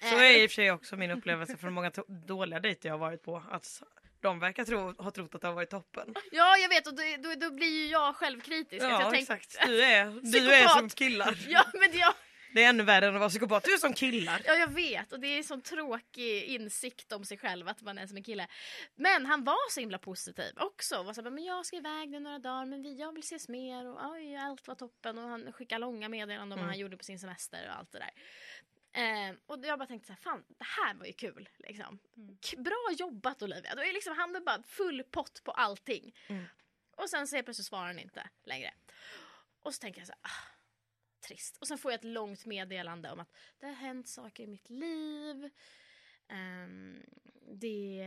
Så Eh, är i och för sig också min upplevelse från många dåliga dejter jag har varit på. Att de verkar tro, ha trott att det har varit toppen. Ja jag vet och då, då, då blir ju jag självkritisk. Ja jag exakt. Du är, du är som killar. Ja men jag, Det är ännu värre än att vara psykopat. Du är som killar. Ja, jag vet. Och det är en sån tråkig insikt om sig själv att man är som en kille. Men han var så himla positiv också. Var så här, men jag ska iväg nu några dagar men jag vill ses mer och oj, allt var toppen. Och han skickade långa meddelanden om vad han gjorde på sin semester och allt det där. Eh, och jag bara tänkte så här, fan det här var ju kul. Liksom. K- Bra jobbat Olivia. Då är liksom, han är bara full pott på allting. Mm. Och sen så plötsligt svarar han inte längre. Och så tänker jag så här, ah, trist. Och sen får jag ett långt meddelande om att det har hänt saker i mitt liv. Ehm, det,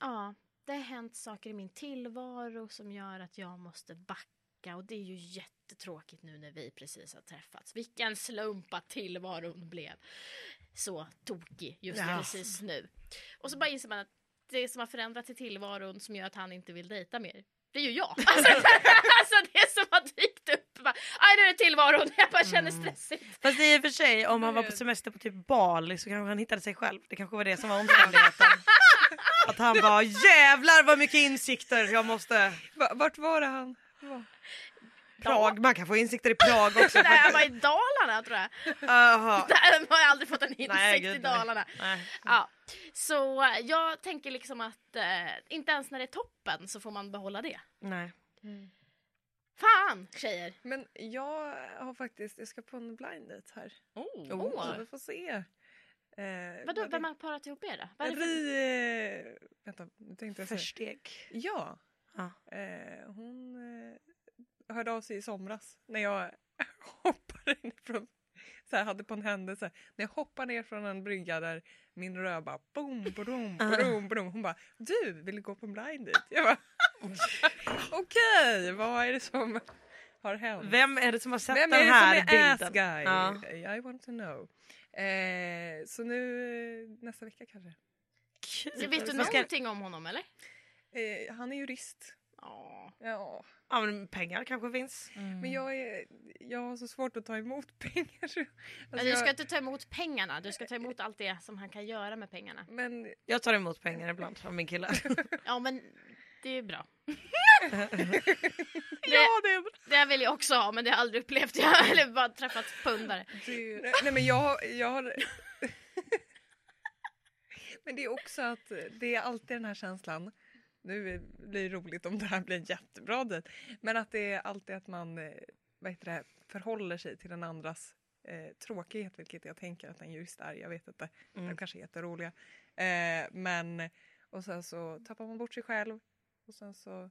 ja, det har hänt saker i min tillvaro som gör att jag måste backa. Och det är ju jättetråkigt nu när vi precis har träffats. Vilken slump att tillvaron blev så tokig just Ja. precis nu. Och så bara inser man att det som har förändrats i tillvaron som gör att han inte vill dejta mer? Det är ju jag. Alltså, alltså det som har dykt upp. Bara, Aj, nu är det tillvaron. Jag bara känner Mm. stressigt. Fast i och för sig om han var på semester på typ Bali så kanske han hittade sig själv. Det kanske var det som var omständigheten. Att han bara jävlar vad mycket insikter jag måste. Va- Vart var det han var? Prag, man kan få insikter i Prag också. Nej, han var i Dalarna tror jag. Jaha. Där har jag aldrig fått en insikt Nej, i gud, nej. Dalarna. Nej. Ja, så jag tänker liksom att eh, inte ens när det är toppen så får man behålla det. Nej. Fan tjejer! Men jag har faktiskt, jag ska på en blind date här. Oh. Åh. Vi får se. Eh, Vadå, vem har parat ihop er då? Vad är. Eh, vänta, nu tänkte jag säga. Försteg. Ja. Ja. Eh, hon eh, hörde av sig i somras när jag hoppade ner från... Så här, hade på en händelse. När jag hoppade ner från en brygga där min röv bara boom, boom, boom, boom. Hon bara du, vill du gå på en blind date? Jag bara okej, vad är det som har hänt? Vem är det som har sett Vem är den det här som är ass bilden? guy? Ja. I want to know. Eh, så nu nästa vecka kanske. Så vet du någonting om honom eller? Eh, han är jurist. Ja. Ja. Ja men pengar kanske finns. Mm. Men jag, är, jag har så svårt att ta emot pengar. Alltså Men du ska jag, inte ta emot pengarna, du ska ta emot allt det som han kan göra med pengarna. men Jag tar emot pengar ibland av min kille. Ja men det är bra. Ja, det är bra. Det vill jag också ha men det har jag aldrig upplevt. Jag har bara träffat pundare. det, nej men jag, jag har... men det är också att det är alltid den här känslan. Nu blir det roligt om det här blir en jättebra dejt. Men att det är alltid att man eh, vad heter det, förhåller sig till den andras eh, tråkighet. Vilket jag tänker att en jurist är. Jag vet inte. Mm. De kanske är jätteroliga. Eh, men och sen så tappar man bort sig själv. Och sen så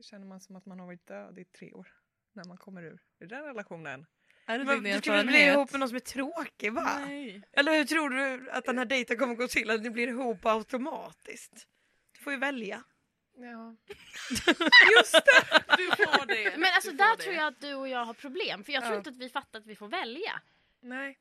känner man som att man har varit död i tre år. När man kommer ur, ur den relationen. Är det Men du skulle bli erfarenhet? ihop med någon som är tråkig va? Nej. Eller hur tror du att den här dejten kommer gå till? Att ni blir ihop automatiskt? Du får ju välja. Ja. Du får det. Men alltså där det. tror jag att du och jag har problem. För jag tror Ja. inte att vi fattar att vi får välja. Nej.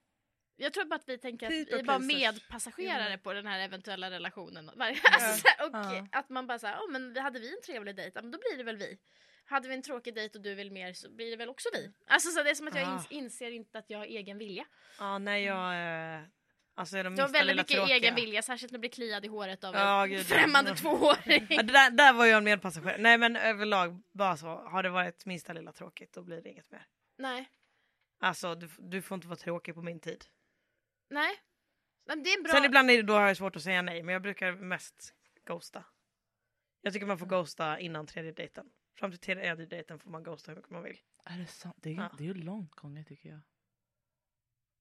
Jag tror bara att vi tänker att vi är bara medpassagerare Mm. på den här eventuella relationen. Alltså, så här, och Ja. att man bara säger, oh, men hade vi en trevlig dejt, ja, men då blir det väl vi. Hade vi en tråkig dejt och du vill mer så blir det väl också vi. Alltså så det är som att jag Ah. ins- inser inte att jag har egen vilja. Ja nej jag... Eh, alltså är de Du har väldigt mycket tråkiga. egen vilja, särskilt när du blir kliad i håret av Ja, en främmande Ja. tvååring. Ja, det där, där var jag en medpassagerare. Nej men överlag bara så. Har det varit minsta lilla tråkigt då blir det inget mer. Nej, Alltså du, du får inte vara tråkig på min tid. nej. Men det är bra... Sen ibland är det, då har jag svårt att säga nej men jag brukar mest ghosta. Jag tycker man får ghosta innan tredje dejten. Fram till tredje dejten får man ghosta hur mycket man vill. Är det sant? Det är, Ja. det är ju långt gånger tycker jag.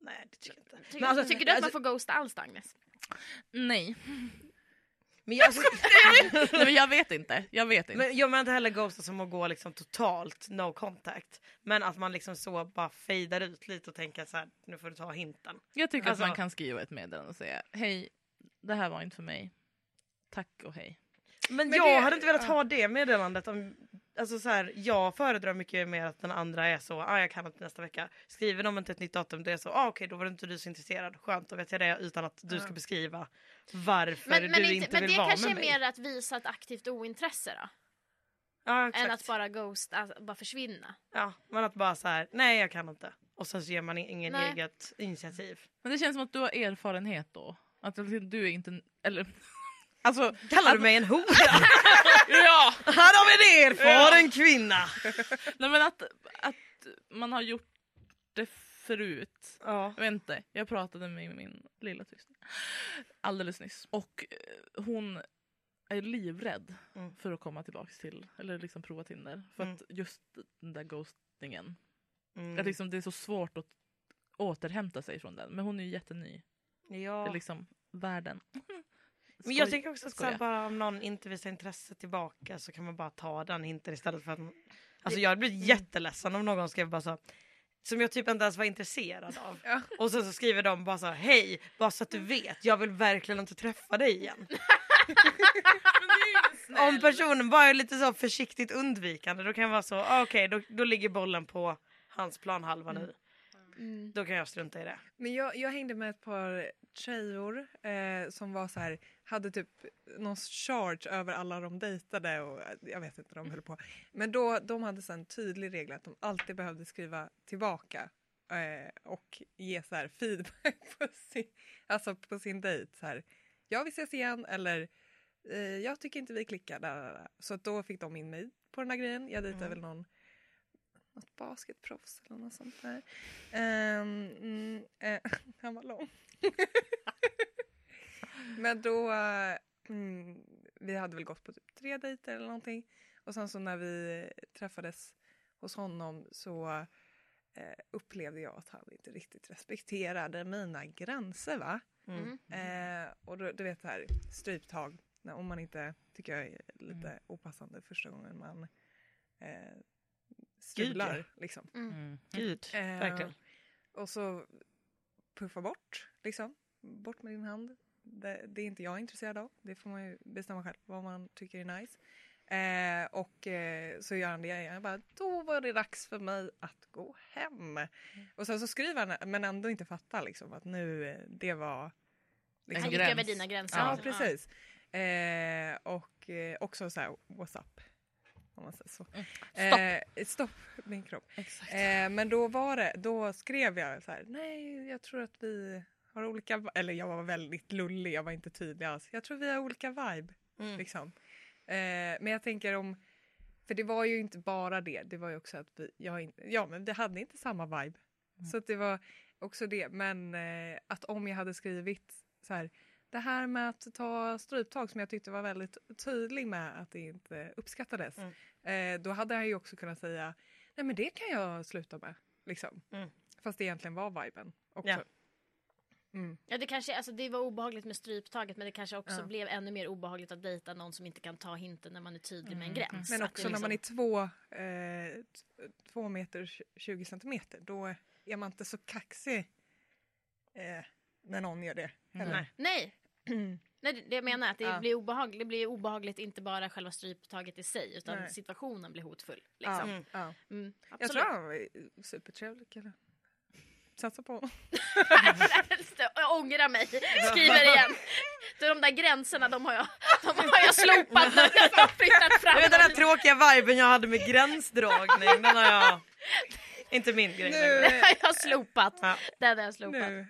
Nej det tycker jag inte. Tycker, Men alltså- tycker du att alltså- man får ghosta alls Agnes? Nej. Men jag, alltså, Nej men jag vet inte. Jag vet inte. men jag menar inte heller ghosta som att gå liksom totalt no contact. Men att man liksom så bara fejdar ut lite och tänker så här nu får du ta hinten. Jag tycker Alltså- att man kan skriva ett meddelande och säga hej, det här var inte för mig. Tack och hej. Men, Men jag det- hade inte velat ja. ha det meddelandet. Om, alltså så här, jag föredrar mycket mer att den andra är så, ah, jag kan inte nästa vecka. Skriver de inte ett nytt datum, det är så, ah, okej då var inte du så intresserad. Skönt, då vet jag det utan att du ska beskriva varför Men, du men, inte, inte, men vill det vara kanske med är mig. mer att visa ett aktivt ointresse då? Ja, exakt. Än att bara ghosta, alltså, bara försvinna. ja, men att bara så här, nej jag kan inte. Och sen så ger man ingen Nej. eget initiativ. Men det känns som att du har erfarenhet då. Att du är inte... Eller... Alltså... Kallar du mig en hora? Ja! Här har vi en erfaren kvinna! Nej men att, att man har gjort det förut. Ja. Jag inte, jag pratade med min lilla syster alldeles nyss. Och eh, hon är livrädd Mm. för att komma tillbaka till, eller liksom prova Tinder. För Mm. att just den där ghostingen. Mm. Att liksom det är så svårt att återhämta sig från den. Men hon är ju jätteny. Det ja. är liksom världen. Men jag tänker också att så bara om någon inte visar intresse tillbaka så kan man bara ta den hinten istället för att... Alltså jag hade blivit jätteledsen om någon skrev bara så som jag typ inte ens var intresserad av. Ja. Och sen så skriver de bara så här, hej, bara så att du vet, jag vill verkligen inte träffa dig igen. Om personen bara är lite så försiktigt undvikande då kan jag vara så, ah, okej då, då ligger bollen på hans planhalva nu. Mm. Då kan jag strunta i det. Men jag, jag hängde med ett par tjejor eh, som var så här, hade typ någon charge över alla de dejtade och eh, jag vet inte, de höll på. Men då, de hade så en tydlig regel att de alltid behövde skriva tillbaka eh, och ge så här feedback på sin, alltså på sin dejt. Så här, ja vi ses igen eller eh, jag tycker inte vi klickar. Där, där, där. Så då fick de in mig på den här grejen. Jag dejtade väl någon något basketproffs eller något sånt där. Ehm, mm, eh, han var lång. Men då, eh, mm, vi hade väl gått på typ tre dejter eller någonting. Och sen så när vi träffades hos honom så eh, upplevde jag att han inte riktigt respekterade mina gränser va. Mm. Eh, och då, du vet det här stryptag, när, om man inte tycker jag är lite opassande första gången man eh, strular. Liksom. Mm. Gud, Eh, verkligen. Och så puffa bort, liksom. Bort med din hand. Det, det är inte jag intresserad av. Det får man ju bestämma själv vad man tycker är nice. Eh, och eh, så gör han det igen. Jag bara, då var det dags för mig att gå hem. Och sen så skriver han, men ändå inte fattar liksom att nu, eh, det var... Liksom, Han gick gräns. över dina gränser. Ja, liksom. precis. Eh, och eh, också så här, what's up? Om man säger så. Eh, stopp min kropp. Exakt. Eh, men då var det, då skrev jag så här, nej jag tror att vi har olika, vi-" eller jag var väldigt lullig, jag var inte tydlig alls. Jag tror vi har olika vibe. Mm. Liksom. Eh, men jag tänker om, för det var ju inte bara det, det var ju också att vi, jag, inte- ja men vi hade inte samma vibe. Så att det var också det, men eh, att om jag hade skrivit så här, det här med att ta stryptag som jag tyckte var väldigt tydlig med att det inte uppskattades. Eh, då hade jag ju också kunnat säga, nej men det kan jag sluta med. Liksom. Mm. Fast det egentligen var viben också. Ja. Mm. Ja, det, kanske, alltså, det var obehagligt med stryptaget men det kanske också Ja. blev ännu mer obehagligt att dejta någon som inte kan ta hinten när man är tydlig med en gräns. Men också när man är liksom- två, eh, två meter och tj- 20 centimeter då är man inte så kaxig eh, när någon gör det. heller. Nej. Nej, Nej, det- jag menar att det, Ja. blir obehagligt, det blir obehagligt inte bara själva stryptaget i sig utan Nej. situationen blir hotfull. Ja, Liksom. Mm. ja. Mm, Jag tror han var supertrevlig kille. Satsa på honom. jag ångrar mig, skriver igen. Så de där gränserna de har jag, de har jag slopat nu. Jag flyttat fram vet den här dem. tråkiga viben jag hade med gränsdragning, den har jag... Inte min grej Nu, jag har slopat. Ja. Den har jag slopat. nu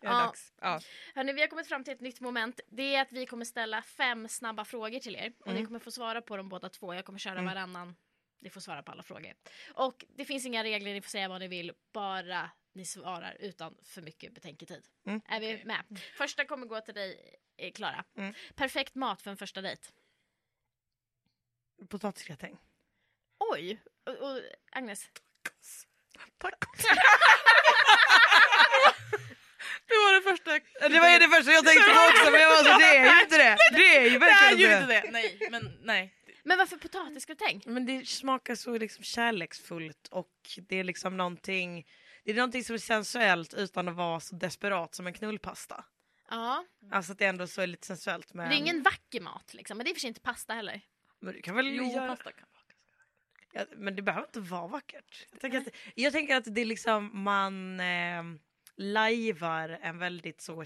är Ja. dags. Ja. Hörrni, vi har kommit fram till ett nytt moment. Det är att vi kommer ställa fem snabba frågor till er. Och ni kommer få svara på dem båda två. Jag kommer köra varannan. Ni får svara på alla frågor. Och det finns inga regler, ni får säga vad ni vill. Bara ni svarar utan för mycket betänketid. Mm. Är vi med? Första kommer gå till dig, eh, Klara. Mm. Perfekt mat för en första dejt. Potatisgratäng. Oj! Och, och Agnes? Tacos. Det var det första. Det var det första jag tänkte på också men jag var så, det är ju inte det. Det är ju Det är verkligen ju inte det. Nej, men nej. Men varför potatisgratäng? Men det smakar så liksom kärleksfullt och det är liksom någonting det är någonting som är sensuellt utan att vara så desperat som en knullpasta. Ja, Alltså att det ändå så är lite sensuellt med... det är ingen vacker mat liksom. Men det är för sig inte pasta heller. Men du kan väl Jo, göra... pasta kan vara. Ja, men det behöver inte vara vackert. Jag tänker att, jag tänker att det är liksom man eh, lajvar en väldigt så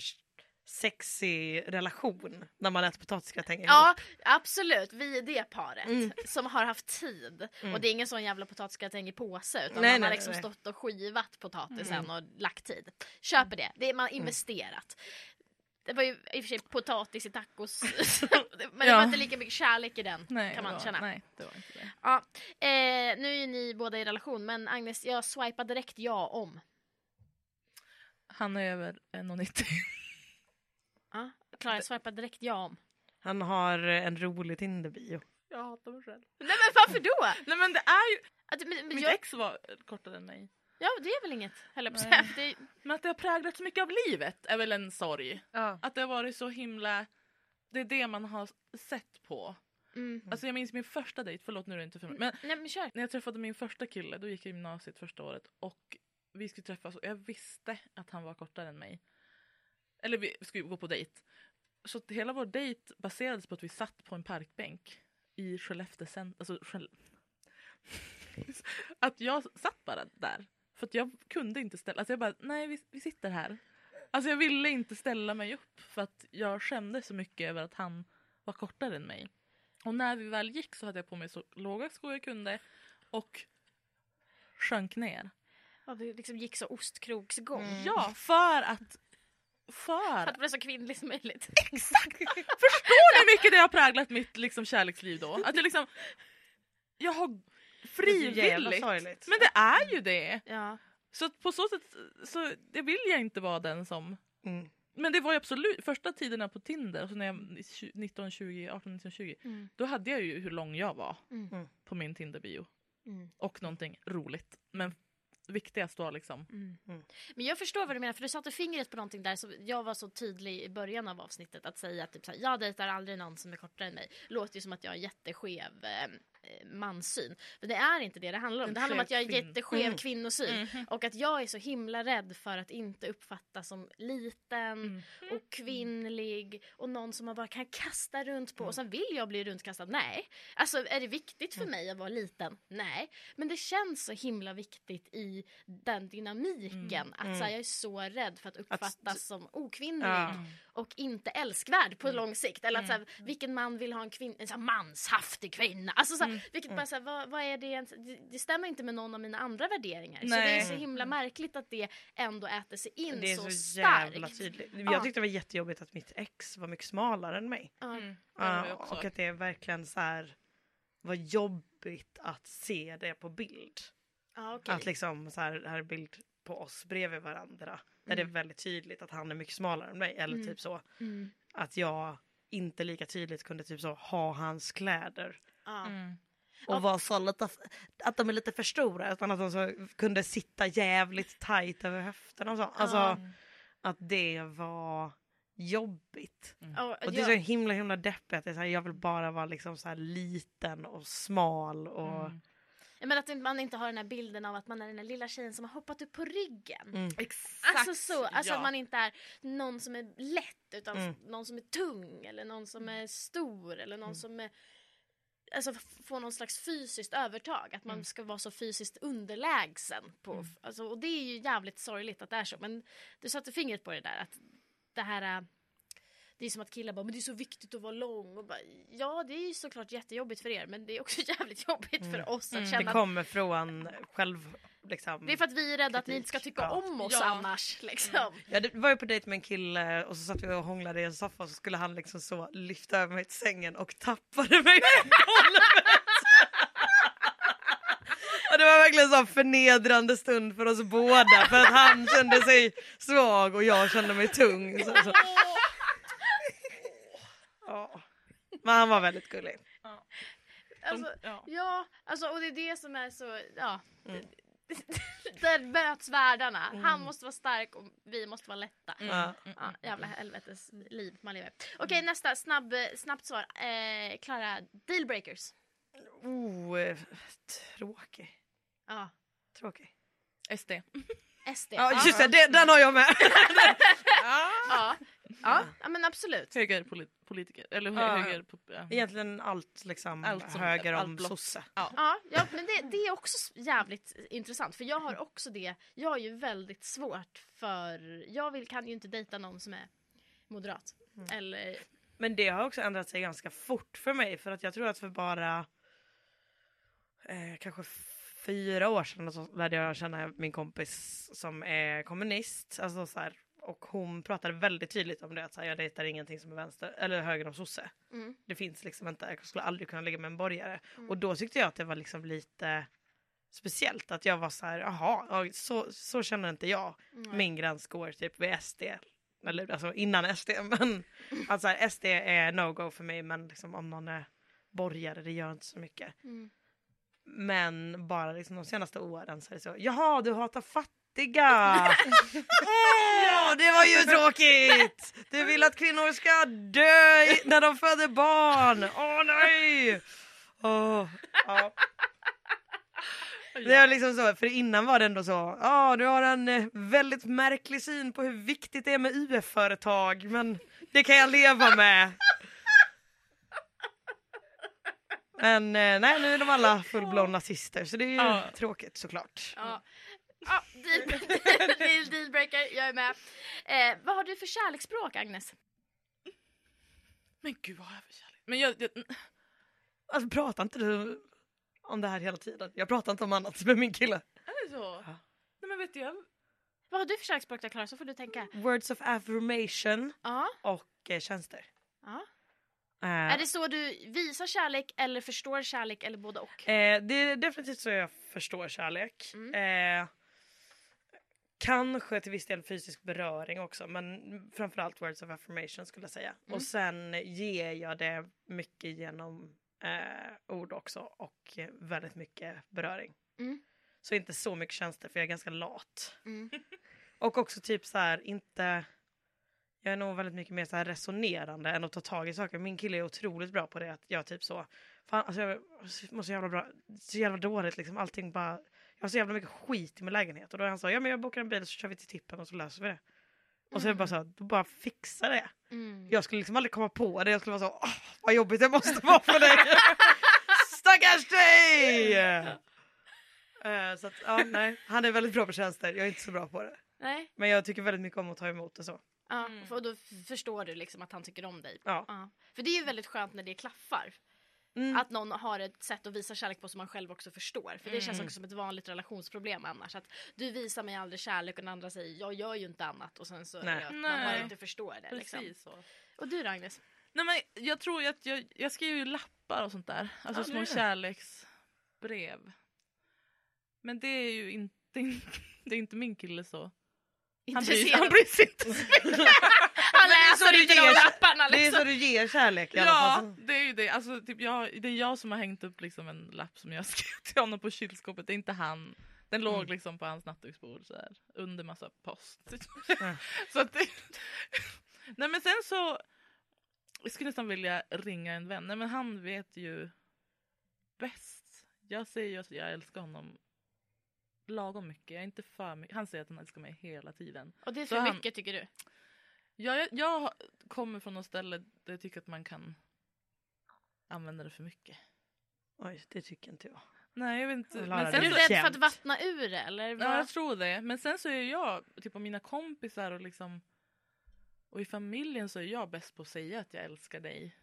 sexig relation när man äter potatisgratäng ihop. Ja, absolut. Vi är det paret Mm. som har haft tid. Och det är ingen sån jävla potatisgratäng i påse utan Nej, man har nej, liksom nej. stått och skivat potatisen och lagt tid. Köper det. det är, man har investerat. Det var ju i och för sig potatis i tacos. Men det Ja. var inte lika mycket kärlek i den Nej, kan man det var, känna. Nej, det var inte det. Ja. Eh, nu är ni båda i relation men Agnes, jag swipar direkt ja om. Han är över 1,90. Ja. Klara, jag swipar direkt ja om. Han har en rolig Tinder-bio. Jag hatar mig själv. Nej men varför då? Nej men det är ju... Att, men, men Mitt jag, ex var kortare än mig. ja det är väl inget, höll jag på att Nej. säga. Det, Men att det har präglat så mycket av livet är väl en sorg. Ja. Att det har varit så himla... Det är det man har sett på. mm. Alltså jag minns min första dejt, förlåt nu är det inte för mig. Men Nej men kör. när jag träffade min första kille, då gick jag i gymnasiet första året och vi skulle träffas och jag visste att han var kortare än mig. Eller vi skulle gå på dejt. Så att hela vår dejt baserades på att vi satt på en parkbänk i Skellefteå centrum. alltså Skell- Att jag satt bara där. För att jag kunde inte ställa, alltså jag bara nej vi, vi sitter här. Alltså jag ville inte ställa mig upp för att jag kände så mycket över att han var kortare än mig. Och när vi väl gick så hade jag på mig så låga skor jag kunde och sjönk ner. Ja, det liksom gick så ostkroksgång. Ja, för att... För att blev så kvinnligt som möjligt. Förstår ni hur mycket det har präglat mitt liksom, kärleksliv då? Att jag liksom... Jag har frivilligt. Men det är ju det. Ja. Så på så sätt så det vill jag inte vara den som... Mm. Men det var ju absolut första tiderna på Tinder, alltså när jag 19, 20, 18, 19, 20. Mm. Då hade jag ju hur lång jag var Mm. Mm. på min Tinder-bio. Mm. Och någonting roligt. Men viktigast var liksom... Mm. Mm. Men jag förstår vad du menar för du satte fingret på någonting där så jag var så tydlig i början av avsnittet att säga att typ, så här, jag dejtar aldrig någon som är kortare än mig. Låter ju som att jag har jätteskev eh, manssyn. Men det är inte det det handlar om. En Det handlar om att jag kvinn- jätteskev Mm. kvinnosyn. Och att jag är så himla rädd för att inte uppfattas som liten Mm. och kvinnlig och någon som man bara kan kasta runt på. Och sen vill jag bli runtkastad? Nej. Alltså är det viktigt för mig att vara liten? Nej. Men det känns så himla viktigt i den dynamiken att så här, jag är så rädd för att uppfattas som okvinnlig Ja. och inte älskvärd på lång sikt. Eller att så här, vilken man vill ha en, kvin- en så här, manshaftig kvinna. Alltså, så här, vilket bara, så här, vad, vad är det, ens- det? Det stämmer inte med någon av mina andra värderingar. Så det är Nej. så himla märkligt att det ändå äter sig in Det är så, så, jävla starkt. tydligt. Ja. Jag tyckte det var jättejobbigt att mitt ex var mycket smalare än mig. Mm. Också. och att det är verkligen så här var jobbigt att se det på bild. Ja, okej. Att liksom så här, här är bild på oss bredvid varandra. Där det är väldigt tydligt att han är mycket smalare än mig. Eller Mm. typ så. Mm. Att jag inte lika tydligt kunde typ så ha hans kläder. Ja. Mm. Och Ja. vara så lite, att de är lite för stora. Utan att de så kunde sitta jävligt tajt över höfterna och så. Alltså Ja. att det var jobbigt. Ja, Och det är så himla himla deppigt. att det är så här, Jag vill bara vara liksom så här liten och smal. Och, Mm. Men att man inte har den här bilden av att man är den där lilla tjejen som har hoppat upp på ryggen. Mm. Exakt! Alltså så, alltså ja. att man inte är någon som är lätt utan Mm. någon som är tung eller någon som är stor eller någon som är Alltså få någon slags fysiskt övertag, att man ska vara så fysiskt underlägsen. På, alltså, och det är ju jävligt sorgligt att det är så. Men du satte fingret på det där att det här äh, det är som att killar bara, men det är så viktigt att vara lång. Och bara, ja, det är ju såklart jättejobbigt för er, men det är också jävligt jobbigt för oss att Mm. känna det kommer från själv... Liksom. det är för att vi är rädda att ni Kritik. inte ska tycka Ja. om oss Ja. annars. Liksom. Ja, det var ju på dejt med en kille och så satt vi och hånglade i en soffa och så skulle han liksom så lyfta över mig till sängen och tappade mig på golvet. Och det var verkligen så förnedrande stund för oss båda för att han kände sig svag och jag kände mig tung. Så, så. Ja. Men han var väldigt gullig. Alltså, ja. ja, alltså, och det är det som är så, ja. Mm. Där möts världarna. Han måste vara stark och vi måste vara lätta. Ja. Ja, jävla helvetes liv man lever. Okej, nästa. Snabb, snabbt svar. Eh, Klara, dealbreakers. Oh, eh, tråkig. Ja. Tråkig. SD. SD. Ja just det, den har jag med. Ja. Ja, ja, men absolut. Högerpolitiker. Eller hö- Ja. höger... Ja. Egentligen allt liksom Allt som- höger allt om blått. sosse. Ja, ja men det, det är också jävligt intressant för jag har också det. Jag har ju väldigt svårt för, jag vill, kan ju inte dejta någon som är moderat. Eller, Men det har också ändrat sig ganska fort för mig för att jag tror att för bara eh, kanske fyra år sedan så lärde jag känna min kompis som är kommunist. Alltså så här, och hon pratade väldigt tydligt om det att så här, jag dejtar ingenting som är vänster eller höger om sosse. mm, Det finns liksom inte, jag skulle aldrig kunna ligga med en borgare. Och då tyckte jag att det var liksom lite speciellt att jag var så här, jaha, ja, så, så känner inte jag. Nej. Min gräns går typ vid SD. Eller alltså innan SD. Men alltså här, SD är no-go för mig men liksom om någon är borgare det gör inte så mycket. Mm. Men bara liksom de senaste åren så är det så, jaha du hatar fattiga! Åh, det var ju tråkigt! Du vill att kvinnor ska dö när de föder barn! Åh nej! Åh, ja. Det är liksom så, för innan var det ändå så, ja du har en eh, väldigt märklig syn på hur viktigt det är med UF-företag men det kan jag leva med. Men eh, nej nu är de alla fullblån nazister så det är ju Ja. tråkigt såklart. Ja. Ja, deal, deal, dealbreaker, jag är med. Eh, vad har du för kärleksspråk, Agnes? Men gud vad har jag för kärlek? Men jag, jag, Alltså pratar inte du om det här hela tiden? Jag pratar inte om annat med min kille. är det så? Nej men vet du, jag, Vad har du för kärleksspråk där, Klara? Så får du tänka. Words of affirmation Ja, och eh, tjänster. ja. Eh, Är det så du visar kärlek eller förstår kärlek eller både och? Eh, det är definitivt så jag förstår kärlek. Mm. Eh, kanske till viss del fysisk beröring också men framförallt words of affirmation skulle jag säga. Mm. Och sen ger jag det mycket genom eh, ord också och väldigt mycket beröring. Mm. Så inte så mycket tjänster för jag är ganska lat. Mm. Och också typ så här inte jag är nog väldigt mycket mer så här resonerande än att ta tag i saker. Min kille är otroligt bra på det. Att jag typ så, fan alltså jag mår så jävla bra, så jävla dåligt liksom. Allting bara, jag har så jävla mycket skit i min lägenhet. Och då han så, ja men jag bokar en bil så kör vi till tippen och så löser vi det. Och så är det bara så, här, då bara fixa det. Mm. Jag skulle liksom aldrig komma på det. Jag skulle vara så, åh vad jobbigt det måste vara för dig. Stackars dig! Eh, så att, ja, nej. Han är väldigt bra på tjänster, jag är inte så bra på det. Nej, Men jag tycker väldigt mycket om att ta emot det så. ja. Mm. och då förstår du liksom att han tycker om dig. Ja. Ja. För det är ju väldigt skönt när det klaffar. Mm. Att någon har ett sätt att visa kärlek på som man själv också förstår. För det känns Mm. också som ett vanligt relationsproblem annars. Att du visar mig aldrig kärlek och den andra säger jag gör ju inte annat och sen så Nej. att man bara inte förstår det. Liksom. precis så. Och du då Agnes? Nej men jag tror ju att jag, jag skriver ju lappar och sånt där. Alltså Ja, små det är det. kärleksbrev. Men det är ju inte, det är inte min kille så. Han bryr, Intresserad. han bryr sig inte. Han det så läser inte de lapparna Det är liksom. så du ger kärlek i alla Ja, fall. det är ju det. Alltså, typ jag, det är jag som har hängt upp liksom en lapp som jag skrev till honom på kylskåpet. Det är inte han. Den låg Mm. liksom på hans nattduksbord så här, under massa post. Ja. så att det... Nej men sen så... Jag skulle nästan vilja ringa en vän. Nej men han vet ju bäst. Jag säger ju att jag älskar honom lagom mycket. Jag är inte för mycket. Han säger att han älskar mig hela tiden. Och det är Så för han- mycket tycker du? Jag, jag kommer från något ställe där jag tycker att man kan använda det för mycket. Oj, det tycker inte jag. Nej, jag vet inte. Men höra Är sen du rädd för att vattna ur det eller? ja, vad? jag tror det. Men sen så är jag, typ av mina kompisar och liksom och i familjen så är jag bäst på att säga att jag älskar dig.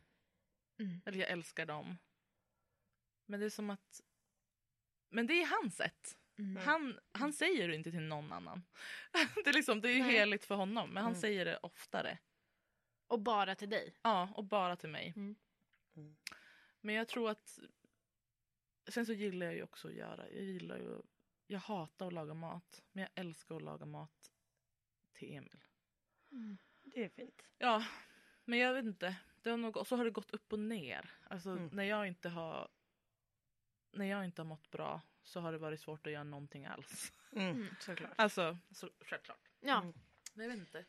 Mm. Eller jag älskar dem. Men det är som att men det är hans sätt. Mm. Han, han säger det inte till någon annan. Det är, liksom, det är ju Nej. heligt för honom, men han Mm. säger det oftare. Och bara till dig? Ja, och bara till mig. Mm. Mm. Men jag tror att... Sen så gillar jag ju också att göra. Jag gillar ju... Jag hatar att laga mat, men jag älskar att laga mat till Emil. Det är fint. Ja, men jag vet inte. Det har nog, och så har det gått upp och ner. Alltså Mm. när jag inte har... När jag inte har mått bra så har det varit svårt att göra någonting alls. Mm, Mm. såklart. Alltså, så, självklart. Ja. Mm. Men jag vet inte.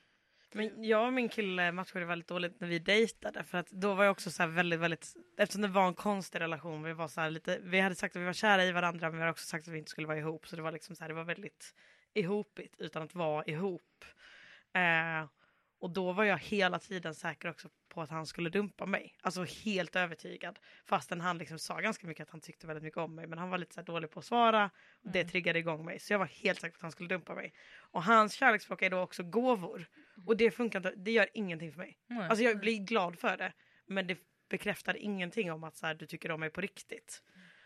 Men jag och min kille matchade väldigt dåligt när vi dejtade för att då var jag också så här väldigt, väldigt, eftersom det var en konstig relation, vi var så här lite, vi hade sagt att vi var kära i varandra men vi hade också sagt att vi inte skulle vara ihop så det var liksom så här, det var väldigt ihopigt utan att vara ihop. Eh, och då var jag hela tiden säker också på att han skulle dumpa mig. Alltså helt övertygad. Fastän han liksom sa ganska mycket att han tyckte väldigt mycket om mig. Men han var lite så dålig på att svara. Och det triggade igång mig. Så jag var helt säker på att han skulle dumpa mig. Och hans kärleksspråk är då också gåvor. Och det funkar inte, det gör ingenting för mig. Nej. Alltså jag blir glad för det. Men det bekräftar ingenting om att så här, du tycker om mig på riktigt.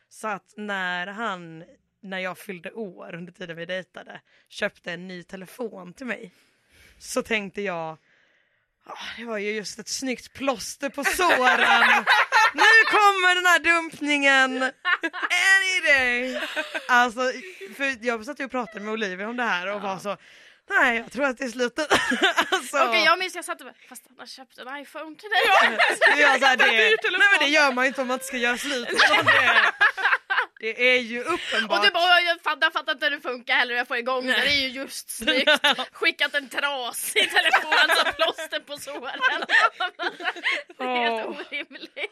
Så att när han, när jag fyllde år under tiden vi dejtade, köpte en ny telefon till mig. Så tänkte jag, "Ah, det var ju just ett snyggt plåster på såren. nu kommer den här dumpningen any day. Alltså, för jag satt ju och pratade med Olivia om det här och var så, nej jag tror att det är slutet. alltså, Okej jag minns jag satt och bara, fast han har köpt en iPhone till dig. är så här, det, nej men det gör man ju inte om man inte ska göra slut. Det, det är ju uppenbart. Och du bara, jag fattar, fattar inte hur det funkar heller jag får igång det. Det är ju just snyggt. Skickat en trasig telefon som plåster på såren. Det är helt orimligt.